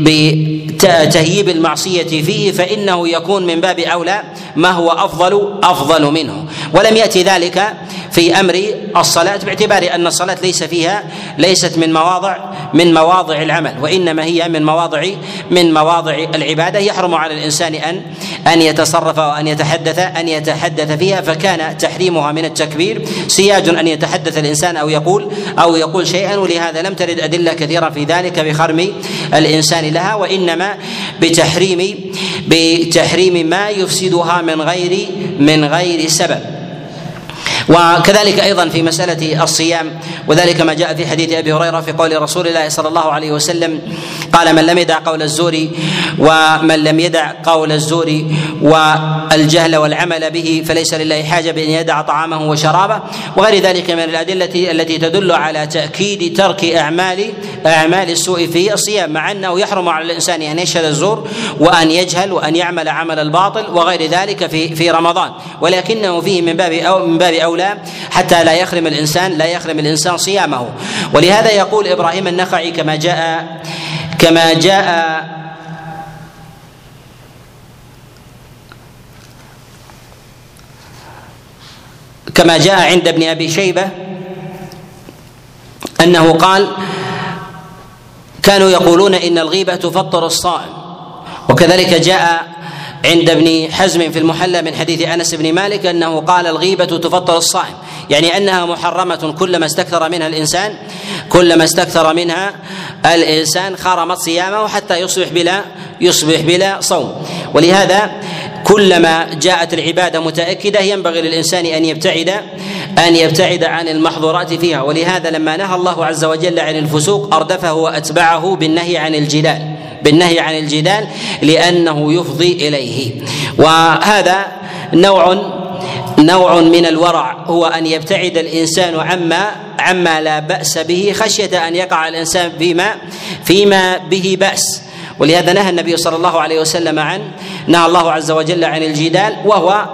بتهييب المعصية فيه فإنه يكون من باب أولى ما هو أفضل أفضل منه. ولم يأتي ذلك في أمر الصلاة باعتبار أن الصلاة ليس فيها ليست من مواضع من مواضع العمل وإنما هي من مواضع من مواضع العبادة. يحرم على الإنسان أن أن يتصرف وأن يتحدث أن يتحدث فيها فكان تحريمها من التكبير سياج أن يتحدث الإنسان أو يقول أو يقول شيئا. ولهذا لم ترد أدلة كثيرة في ذلك بخرم الإنسان لها وإنما بتحريم بتحريم ما يفسدها من غير من غير سبب. وكذلك أيضا في مسألة الصيام وذلك ما جاء في حديث أبي هريرة في قول رسول الله صلى الله عليه وسلم قال من لم يدع قول الزور ومن لم يدع قول الزور والجهل والعمل به فليس لله حاجة بأن يدع طعامه وشرابه. وغير ذلك من الأدلة التي تدل على تأكيد ترك أعمال أعمال السوء في الصيام مع أنه يحرم على الإنسان أن يشهد الزور وأن يجهل وأن يعمل عمل الباطل وغير ذلك في في رمضان ولكنه فيه من باب أو من باب أولى اولى حتى لا يخرم الانسان لا يخرم الإنسان صيامه. ولهذا يقول إبراهيم النخعي كما جاء كما جاء كما جاء عند ابن أبي شيبة أنه قال كانوا يقولون إن الغيبة تفطر الصائم. وكذلك جاء عند ابن حزم في المحلى من حديث أنس بن مالك أنه قال الغيبة تفطر الصائم. يعني أنها محرمة كلما استكثر منها الإنسان كلما استكثر منها الإنسان خرمت صيامه حتى يصبح بلا يصبح بلا صوم. ولهذا كلما جاءت العبادة متأكدة ينبغي للإنسان أن يبتعد أن يبتعد عن المحظورات فيها. ولهذا لما نهى الله عز وجل عن الفسوق أردفه وأتبعه بالنهي عن الجدال بالنهي عن الجدال لأنه يفضي إليه. وهذا نوع نوع من الورع هو أن يبتعد الإنسان عما عما لا بأس به خشية أن يقع الإنسان فيما فيما به بأس. ولهذا نهى النبي صلى الله عليه وسلم عن نهى الله عز وجل عن الجدال وهو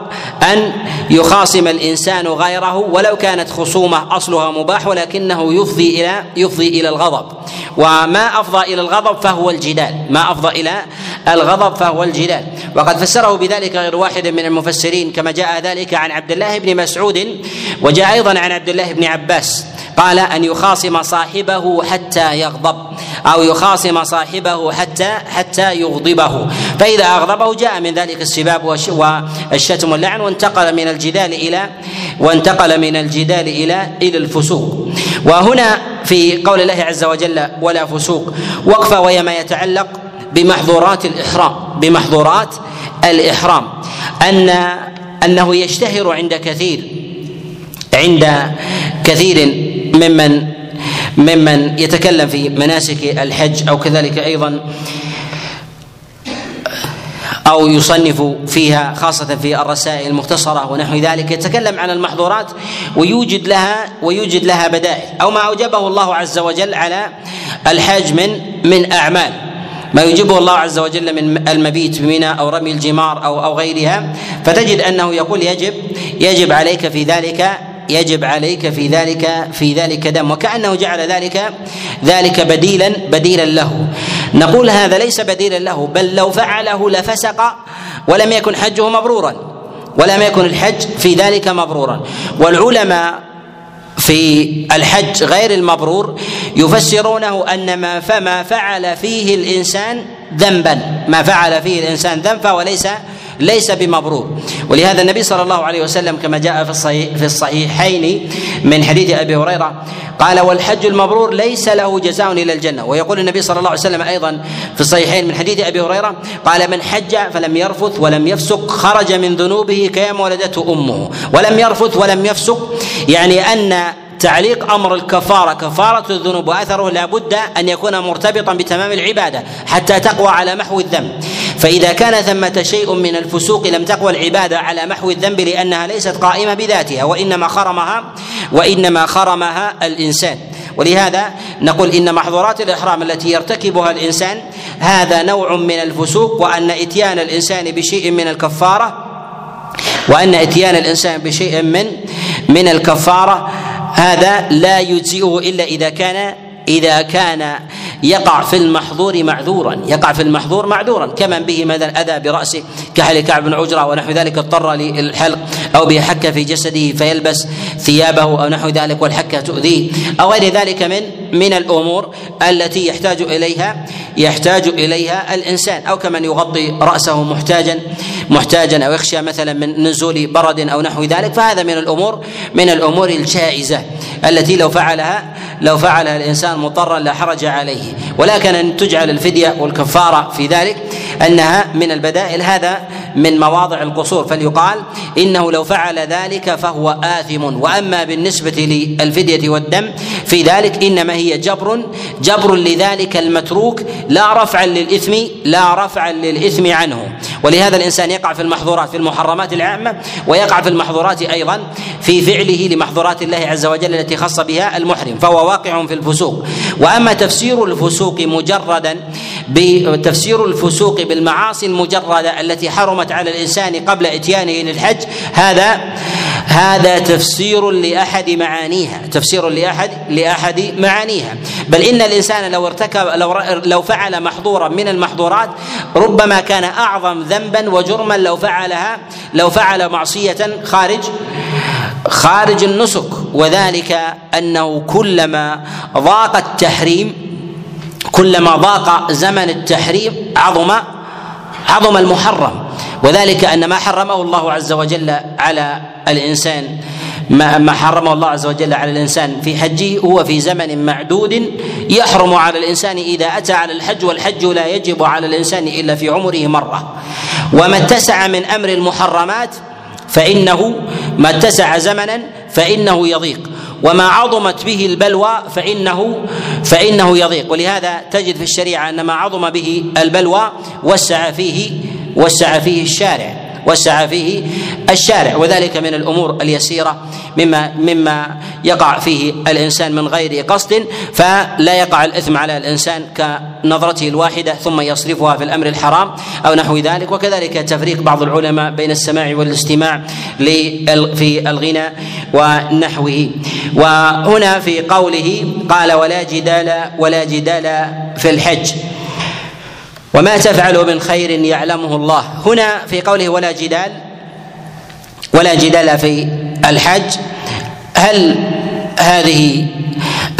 أن يخاصم الإنسان غيره ولو كانت خصومة أصلها مباح ولكنه يفضي إلى يفضي إلى الغضب. وما أفضى إلى الغضب فهو الجدال. ما أفضى إلى الغضب فهو الجدال. وقد فسره بذلك غير واحد من المفسرين كما جاء ذلك عن عبد الله بن مسعود وجاء أيضا عن عبد الله بن عباس. قال أن يخاصم صاحبه حتى يغضب أو يخاصم صاحبه حتى حتى يغضبه. فإذا أغضبه جاء من ذلك السباب والشتم واللعن وانتقل من الجدال إلى وانتقل من الجدال إلى إلى الفسوق. وهنا في قول الله عز وجل ولا فسوق وقفه وهي ما يتعلق بمحظورات الإحرام بمحظورات الإحرام. ان أنه يشتهر عند كثير عند كثير ممن ممن يتكلم في مناسك الحج أو كذلك أيضا أو يصنف فيها خاصة في الرسائل المختصرة ونحو ذلك يتكلم عن المحظورات ويوجد لها ويوجد لها بدائل أو ما أوجبه الله عز وجل على الحاج من من أعمال. ما يجبه الله عز وجل من المبيت بمنى أو رمي الجمار أو أو غيرها فتجد أنه يقول يجب يجب عليك في ذلك يجب عليك في ذلك في ذلك دم. وكأنه جعل ذلك ذلك بديلا بديلا له. نقول هذا ليس بديلا له بل لو فعله لفسق ولم يكن حجه مبرورا. ولم يكن الحج في ذلك مبرورا. والعلماء في الحج غير المبرور يفسرونه أن ما فما فعل فيه الإنسان ذنبا. ما فعل فيه الإنسان ذنبا وليس ليس بمبرور. ولهذا النبي صلى الله عليه وسلم كما جاء في الصحيح في الصحيحين من حديث أبي هريرة قال والحج المبرور ليس له جزاء إلى الجنة. ويقول النبي صلى الله عليه وسلم أيضا في الصحيحين من حديث أبي هريرة قال من حج فلم يرفث ولم يفسق خرج من ذنوبه كيوم ولدته أمه. ولم يرفث ولم يفسق. يعني أن تعليق أمر الكفارة. كفارة الذنوب وأثره لابد أن يكون مرتبطا بتمام العبادة حتى تقوى على محو الذنب. فإذا كان ثمة شيء من الفسوق لم تقوى العبادة على محو الذنب لأنها ليست قائمة بذاتها وإنما خرمها وإنما خرمها الإنسان. ولهذا نقول إن محظورات الإحرام التي يرتكبها الإنسان هذا نوع من الفسوق وأن إتيان الإنسان بشيء من الكفارة وأن إتيان الإنسان بشيء من من الكفارة هذا لا يجزئه إلا إذا كان إذا كان يقع في المحظور معذورا يقع في المحظور معذورا كمن به مثلا اذى برأسه كحل كعب بن عجرة ونحو ذلك اضطر للحلق أو به حكه في جسده فيلبس ثيابه أو نحو ذلك والحكه تؤذيه أو غير ذلك من من الأمور التي يحتاج إليها يحتاج إليها الإنسان. أو كمن يغطي رأسه محتاجا محتاجا أو يخشى مثلا من نزول برد أو نحو ذلك فهذا من الأمور من الأمور الجائزة التي لو فعلها لو فعلها الإنسان مضطرا لا حرج عليه. ولكن أن تجعل الفدية والكفارة في ذلك أنها من البدائل. هذا من مواضع القصور. فليقال إنه لو فعل ذلك فهو آثم. وأما بالنسبة للفدية والدم في ذلك إنما هي جبر. جبر لذلك المتروك. لا رفعا للإثم لا رفعا للإثم عنه. ولهذا الإنسان يقع في المحظورات في المحرمات العامة ويقع في المحظورات أيضا في فعله لمحظورات الله عز وجل التي خص بها المحرم فهو واقع في الفسوق. وأما تفسير الفسوق مجردا بتفسير الفسوق بالمعاصي المجردة التي حرمت على الإنسان قبل إتيانه للحج هذا هذا تفسير لأحد معانيها تفسير لأحد لأحد معانيها. بل إن الإنسان لو ارتكب لو لو فعل محظورا من المحظورات ربما كان أعظم ذنبا وجرما لو فعلها لو فعل معصية خارج خارج النسك. وذلك أنه كلما ضاق التحريم كلما ضاق زمن التحريم عظم عظم المحرم. وذلك أن ما حرمه الله عز وجل على الإنسان ما ما حرمه الله عز وجل على الإنسان في حجه هو في زمن معدود يحرم على الإنسان إذا أتى على الحج والحج لا يجب على الإنسان إلا في عمره مرة. وما اتسع من أمر المحرمات فانه ما اتسع زمنا فإنه يضيق. وما عظمت به البلوى فانه فإنه يضيق. ولهذا تجد في الشريعة أن ما عظم به البلوى وسع فيه وسع فيه الشارع وسع فيه الشارع وذلك من الأمور اليسيرة مما مما يقع فيه الإنسان من غير قصد فلا يقع الإثم على الإنسان كنظرته الواحدة ثم يصرفها في الأمر الحرام أو نحو ذلك. وكذلك تفريق بعض العلماء بين السماع والاستماع في الغنى ونحوه. وهنا في قوله قال ولا جدال ولا جدال في الحج. وما تفعلوا من خير يعلمه الله. هنا في قوله ولا جدال ولا جدال في الحج. هل هذه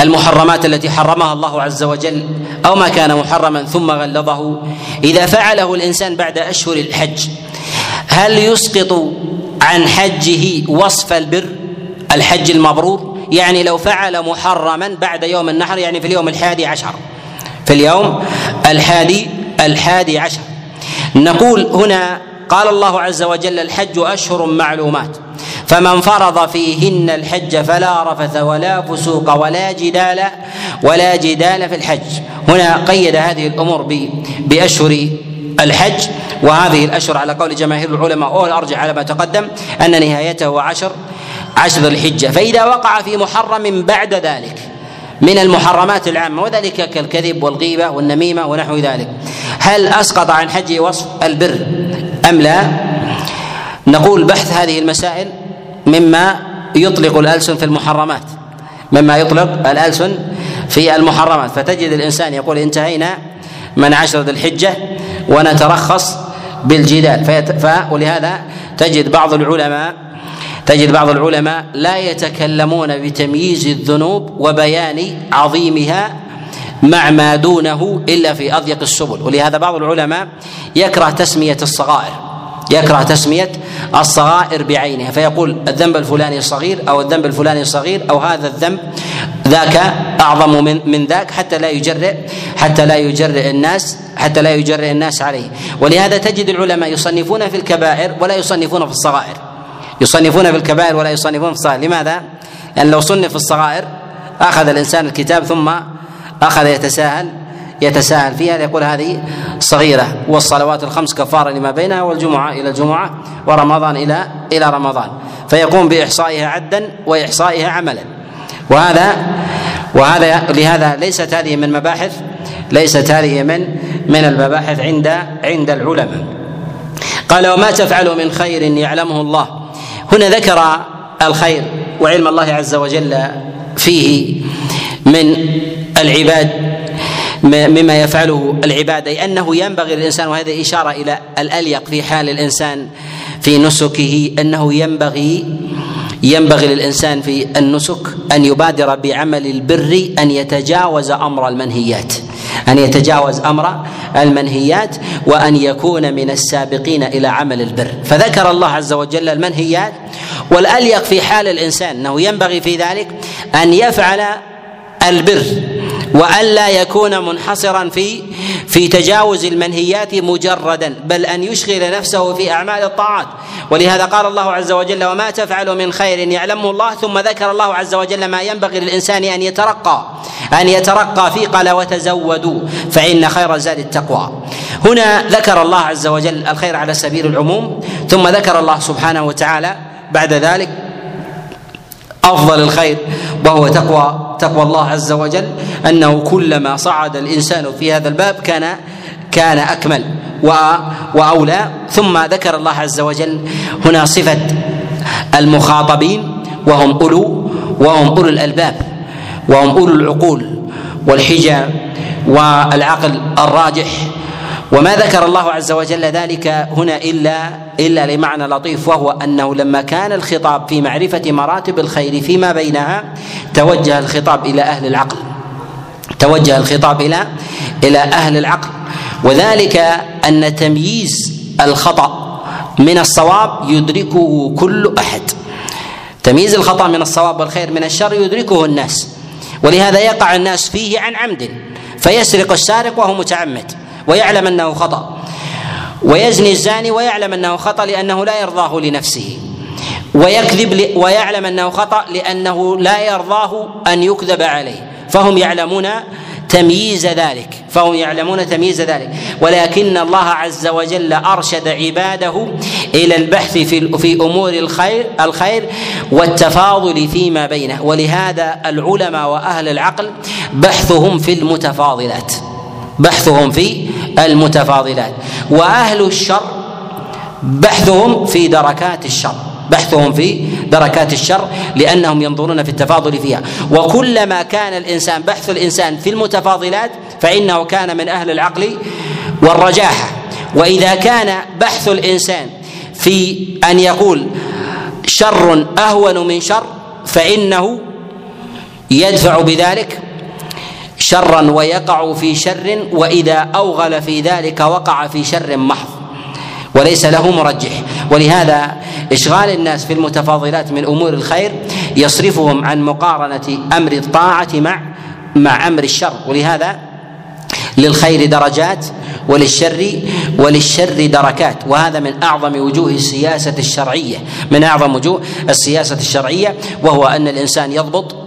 المحرمات التي حرمها الله عز وجل أو ما كان محرما ثم غلظه؟ إذا فعله الإنسان بعد أشهر الحج هل يسقط عن حجه وصف البر الحج المبرور؟ يعني لو فعل محرما بعد يوم النحر يعني في اليوم الحادي عشر. في اليوم الحادي الحادي عشر. نقول هنا قال الله عز وجل الحج أشهر معلومات. فمن فرض فيهن الحج فلا رفث ولا فسوق ولا جدال ولا جدال في الحج. هنا قيد هذه الأمور بأشهر الحج. وهذه الأشهر على قول جماهير العلماء والارجح على ما تقدم أن نهايته عشر عشر الحجة. فإذا وقع في محرم بعد ذلك من المحرمات العامة وذلك كالكذب والغيبة والنميمة ونحو ذلك. هل أسقط عن حجه وصف البر أم لا؟ نقول بحث هذه المسائل مما يطلق الألسن في المحرمات مما يطلق الألسن في المحرمات. فتجد الإنسان يقول انتهينا من عشر ذي الحجة ونترخص بالجدال. ولهذا تجد بعض العلماء تجد بعض العلماء لا يتكلمون بتمييز الذنوب وبيان عظيمها مع ما دونه إلا في أضيق السبل. ولهذا بعض العلماء يكره تسمية الصغائر يكره تسمية الصغائر بعينها فيقول الذنب الفلاني صغير أو الذنب الفلاني صغير أو هذا الذنب ذاك أعظم من من ذاك حتى لا يجرئ حتى لا يجرئ الناس حتى لا يجرئ الناس عليه. ولهذا تجد العلماء يصنفون في الكبائر ولا يصنفون في الصغائر. يصنفون في الكبائر ولا يصنفون في الصغائر. لماذا؟ يعني لو صنف الصغائر أخذ الإنسان الكتاب ثم أخذ يتساهل يتساهل فيها يقول هذه صغيرة والصلوات الخمس كفارة لما بينها والجمعة إلى الجمعة ورمضان إلى إلى رمضان. فيقوم بإحصائها عدا وإحصائها عملا. وهذا وهذا لهذا ليست هذه من مباحث ليست هذه من من المباحث عند عند العلماء. قال وما تفعل من خير يعلمه الله. هنا ذكر الخير وعلم الله عز وجل فيه من العباد مما يفعله العباد أي أنه ينبغي للإنسان وهذه إشارة إلى الأليق في حال الإنسان في نسكه أنه ينبغي ينبغي للإنسان في النسك أن يبادر بعمل البر أن يتجاوز أمر المنهيات. أن يتجاوز أمر المنهيات وأن يكون من السابقين إلى عمل البر. فذكر الله عز وجل المنهيات والأليق في حال الإنسان أنه ينبغي في ذلك أن يفعل البر والا يكون منحصرا في في تجاوز المنهيات مجردا بل أن يشغل نفسه في أعمال الطاعات. ولهذا قال الله عز وجل وما تفعل من خير يعلمه الله. ثم ذكر الله عز وجل ما ينبغي للإنسان أن يترقى أن يترقى في قال وتزودوا فإن خير الزاد التقوى. هنا ذكر الله عز وجل الخير على سبيل العموم ثم ذكر الله سبحانه وتعالى بعد ذلك أفضل الخير وهو تقوى تقوى الله عز وجل أنه كلما صعد الإنسان في هذا الباب كان كان أكمل وأولى. ثم ذكر الله عز وجل هنا صفة المخاطبين وهم أولو وهم أولو الألباب. وهم أولو العقول والحجى والعقل الراجح. وما ذكر الله عز وجل ذلك هنا إلا إلا لمعنى لطيف وهو أنه لما كان الخطاب في معرفة مراتب الخير فيما بينها توجه الخطاب إلى أهل العقل. توجه الخطاب إلى إلى أهل العقل. وذلك أن تمييز الخطأ من الصواب يدركه كل أحد. تمييز الخطأ من الصواب والخير من الشر يدركه الناس. ولهذا يقع الناس فيه عن عمد فيسرق السارق وهو متعمد ويعلم أنه خطأ ويزني الزاني ويعلم أنه خطأ لأنه لا يرضاه لنفسه ويكذب ويعلم أنه خطأ لأنه لا يرضاه أن يكذب عليه فهم يعلمون تمييز ذلك فهم يعلمون تمييز ذلك. ولكن الله عز وجل أرشد عباده إلى البحث في في أمور الخير الخير والتفاضل فيما بينه. ولهذا العلماء وأهل العقل بحثهم في المتفاضلات بحثهم في المتفاضلات. وأهل الشر بحثهم في دركات الشر. بحثهم في دركات الشر لأنهم ينظرون في التفاضل فيها. وكلما كان الإنسان بحث الإنسان في المتفاضلات فإنه كان من أهل العقل والرجاحه وإذا كان بحث الإنسان في أن يقول شر أهون من شر فإنه يدفع بذلك شرا ويقع في شر وإذا أوغل في ذلك وقع في شر محض. وليس له مرجح. ولهذا إشغال الناس في المتفاضلات من أمور الخير يصرفهم عن مقارنة أمر الطاعة مع مع أمر الشر. ولهذا للخير درجات وللشر وللشر دركات. وهذا من أعظم وجوه السياسة الشرعية. من أعظم وجوه السياسة الشرعية وهو أن الإنسان يضبط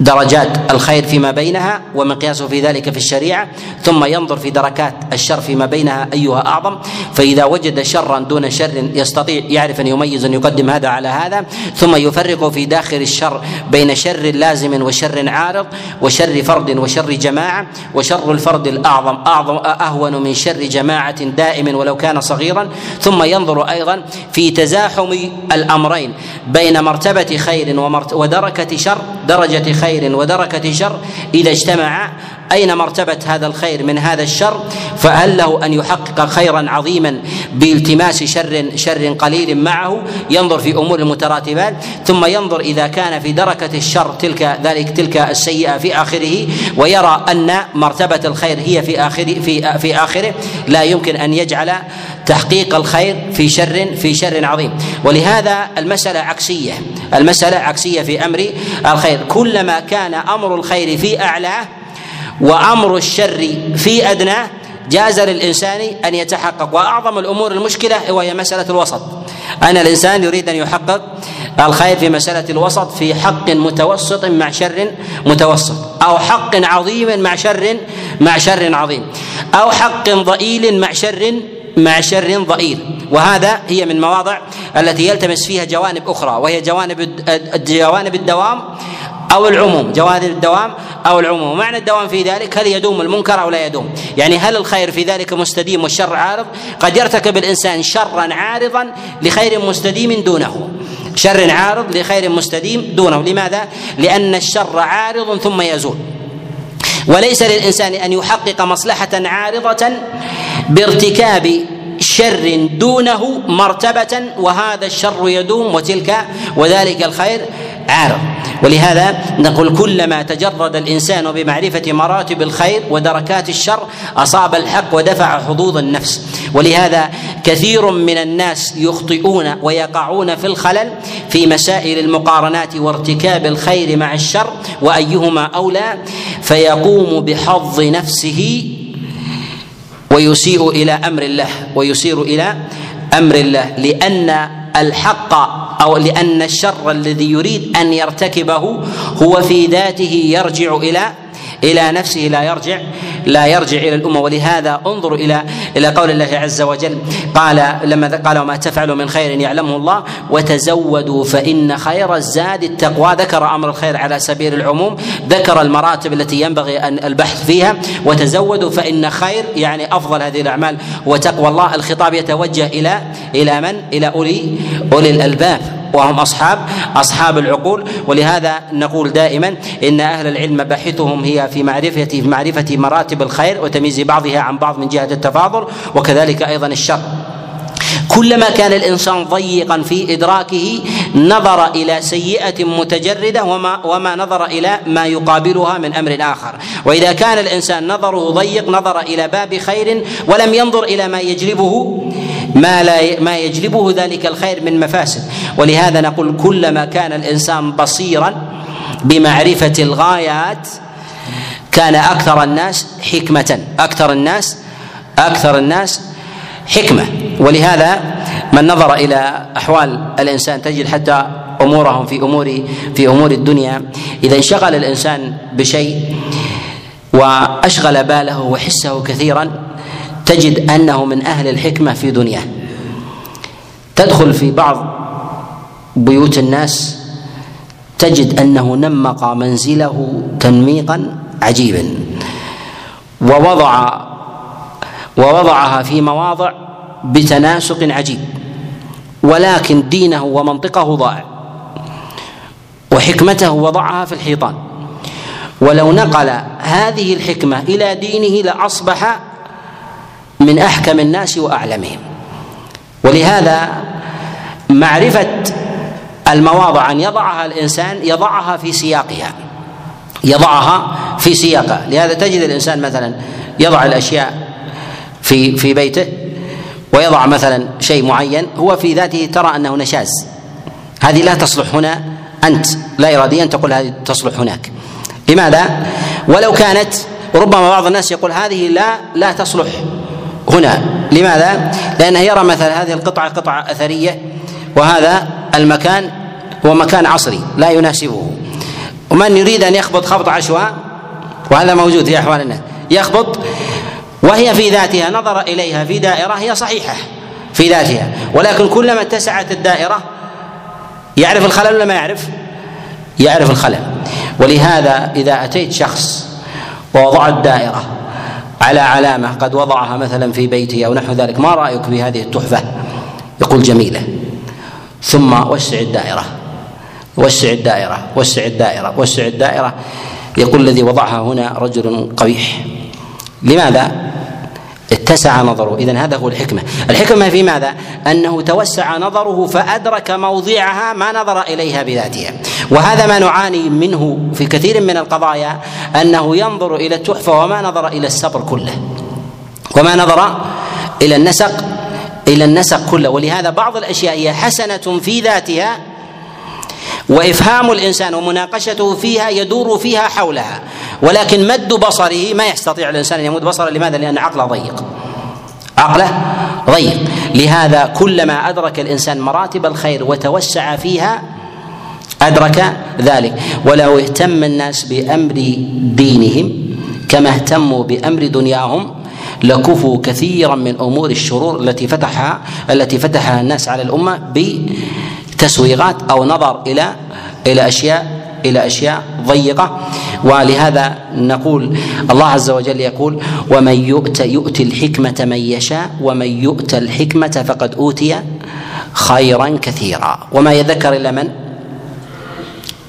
درجات الخير فيما بينها ومقياسه في ذلك في الشريعة ثم ينظر في دركات الشر فيما بينها أيها أعظم فإذا وجد شرا دون شر يستطيع يعرف أن يميز أن يقدم هذا على هذا ثم يفرق في داخل الشر بين شر لازم وشر عارض وشر فرد وشر جماعة وشر الفرد الأعظم أعظم أهون من شر جماعة دائم ولو كان صغيرا ثم ينظر أيضا في تزاحم الأمرين بين مرتبة خير ودركة شر درجة خير خير ودركة شر إذا اجتمع أين مرتبة هذا الخير من هذا الشر؟ فهل له أن يحقق خيرا عظيما بالتماس شر شر قليل معه؟ ينظر في أمور المتراتبات ثم ينظر إذا كان في دركة الشر تلك ذلك تلك السيئة في آخره ويرى أن مرتبة الخير هي في آخر في في آخره. لا يمكن أن يجعل تحقيق الخير في شر في شر عظيم. ولهذا المسألة عكسية المسألة عكسية في أمر الخير. كلما كان أمر الخير في أعلاه وأمر الشر في أدناه جاز للإنسان أن يتحقق. وأعظم الأمور المشكلة وهي مسألة الوسط. ان الإنسان يريد أن يحقق الخير في مسألة الوسط في حق متوسط مع شر متوسط أو حق عظيم مع شر مع شر عظيم أو حق ضئيل مع شر مع شر ضئيل. وهذا هي من مواضع التي يلتمس فيها جوانب أخرى وهي جوانب جوانب الدوام أو العموم. جوانب الدوام أو العموم. معنى الدوام في ذلك هل يدوم المنكر أو لا يدوم؟ يعني هل الخير في ذلك مستديم والشر عارض؟ قد يرتكب الإنسان شرا عارضا لخير مستديم دونه. شر عارض لخير مستديم دونه. لماذا؟ لأن الشر عارض ثم يزول. وليس للإنسان أن يحقق مصلحة عارضة بارتكاب شر دونه مرتبة وهذا الشر يدوم وتلك وذلك الخير عارض ولهذا نقول كلما تجرد الإنسان بمعرفة مراتب الخير ودركات الشر أصاب الحق ودفع حظوظ النفس. ولهذا كثير من الناس يخطئون ويقعون في الخلل في مسائل المقارنات وارتكاب الخير مع الشر وأيهما أولى فيقوم بحظ نفسه ويسيء إلى أمر الله ويسير إلى أمر الله. لأن الحق أو لأن الشر الذي يريد أن يرتكبه هو في ذاته يرجع إلى إلى نفسه لا يرجع لا يرجع إلى الأمة. ولهذا انظروا إلى إلى قول الله عز وجل قال لما قال وما تفعلوا من خير يعلمه الله وتزودوا فإن خير الزاد التقوى. ذكر أمر الخير على سبيل العموم ذكر المراتب التي ينبغي أن البحث فيها وتزودوا فإن خير يعني أفضل هذه الأعمال وتقوى الله. الخطاب يتوجه إلى إلى من؟ إلى أولي أولي الألباب. وهم أصحاب أصحاب العقول. ولهذا نقول دائما إن أهل العلم مباحثهم هي في معرفة في معرفة مراتب الخير وتمييز بعضها عن بعض من جهة التفاضل وكذلك أيضا الشر. كلما كان الإنسان ضيقا في إدراكه نظر إلى سيئة متجردة وما وما نظر إلى ما يقابلها من أمر آخر. وإذا كان الإنسان نظره ضيق نظر إلى باب خير ولم ينظر إلى ما يجلبه ما لا ما يجلبه ذلك الخير من مفاسد. ولهذا نقول كلما كان الإنسان بصيرا بمعرفة الغايات كان أكثر الناس حكمة. أكثر الناس أكثر الناس حكمة. ولهذا من نظر إلى أحوال الإنسان تجد حتى أمورهم في أمور في أمور الدنيا إذا انشغل الإنسان بشيء وأشغل باله وحسه كثيرا تجد أنه من أهل الحكمة في دنياه. تدخل في بعض بيوت الناس تجد أنه نمق منزله تنميقا عجيبا. ووضع ووضعها في مواضع بتناسق عجيب. ولكن دينه ومنطقه ضائع. وحكمته وضعها في الحيطان. ولو نقل هذه الحكمة إلى دينه لأصبح من أحكم الناس وأعلمهم. ولهذا معرفة المواضع أن يضعها الإنسان يضعها في سياقها. يضعها في سياقها. لهذا تجد الإنسان مثلا يضع الأشياء في في بيته ويضع مثلا شيء معين هو في ذاته ترى أنه نشاز. هذه لا تصلح هنا أنت. لا اراديا تقول هذه تصلح هناك. لماذا؟ ولو كانت ربما بعض الناس يقول هذه لا لا تصلح. هنا لماذا؟ لأنه يرى مثلا هذه القطعة قطعة أثرية وهذا المكان هو مكان عصري لا يناسبه ومن يريد أن يخبط خبط عشواء وهذا موجود في أحوال الناس يخبط وهي في ذاتها نظر إليها في دائرة هي صحيحة في ذاتها ولكن كلما اتسعت الدائرة يعرف الخلل ولا ما يعرف؟ يعرف الخلل ولهذا إذا أتيت شخص ووضعت دائرة على علامة قد وضعها مثلا في بيته أو نحو ذلك ما رأيك بهذه التحفة؟ يقول جميلة. ثم وسع الدائرة. وسع الدائرة وسع الدائرة وسع الدائرة. يقول الذي وضعها هنا رجل قبيح. لماذا؟ اتسع نظره. اذا هذا هو الحكمة. الحكمة في ماذا؟ أنه توسع نظره فأدرك موضعها ما نظر إليها بذاتها. وهذا ما نعاني منه في كثير من القضايا أنه ينظر إلى التحفة وما نظر إلى السبر كله. وما نظر إلى النسق إلى النسق كله. ولهذا بعض الأشياء هي حسنة في ذاتها وإفهام الإنسان ومناقشته فيها يدور فيها حولها. ولكن مد بصره ما يستطيع الإنسان أن يمد بصره. لماذا؟ لأن عقله ضيق. عقله ضيق. لهذا كلما أدرك الإنسان مراتب الخير وتوسع فيها أدرك ذلك. ولو اهتم الناس بأمر دينهم كما اهتموا بأمر دنياهم. لكفوا كثيرا من أمور الشرور التي فتحها التي فتحها الناس على الأمة بتسويغات أو نظر إلى إلى أشياء إلى أشياء ضيقة. ولهذا نقول الله عز وجل يقول ومن يؤت يؤتي الحكمة من يشاء ومن يؤت الحكمة فقد أوتي خيرا كثيرا. وما يذكر إلا من؟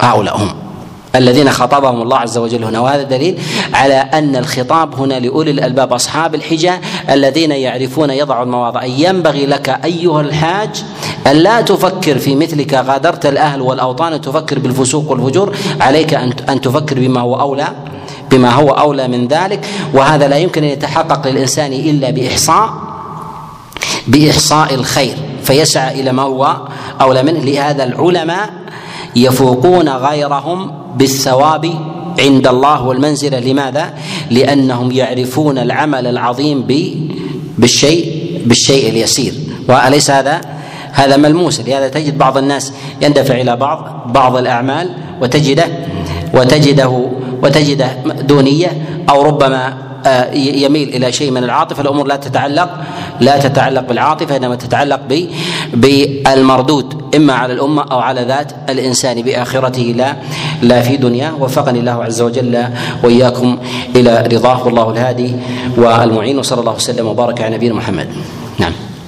هؤلاء هم الذين خاطبهم الله عز وجل هنا وهذا دليل على أن الخطاب هنا لأولي الألباب أصحاب الحجى الذين يعرفون يضع المواضع. ينبغي لك أيها الحاج أن لا تفكر في مثلك غادرت الأهل والأوطان تفكر بالفسوق والفجور. عليك أن تفكر بما هو أولى بما هو أولى من ذلك. وهذا لا يمكن أن يتحقق للإنسان إلا بإحصاء بإحصاء الخير. فيسعى إلى ما هو أولى منه. لهذا العلماء يفوقون غيرهم بالثواب عند الله والمنزله لماذا؟ لأنهم يعرفون العمل العظيم بالشيء بالشيء اليسير. وأليس هذا؟ هذا ملموس. لهذا تجد بعض الناس يندفع إلى بعض بعض الأعمال وتجده وتجده وتجده دونية أو ربما يميل إلى شيء من العاطفة. الأمور لا تتعلق لا تتعلق بالعاطفة إنما تتعلق بالمردود إما على الأمة أو على ذات الإنسان. بآخرته لا لا في دنياه وفقني الله عز وجل وإياكم إلى رضاه. والله الهادي والمعين وصلى الله وسلم وبارك على نبينا محمد. نعم.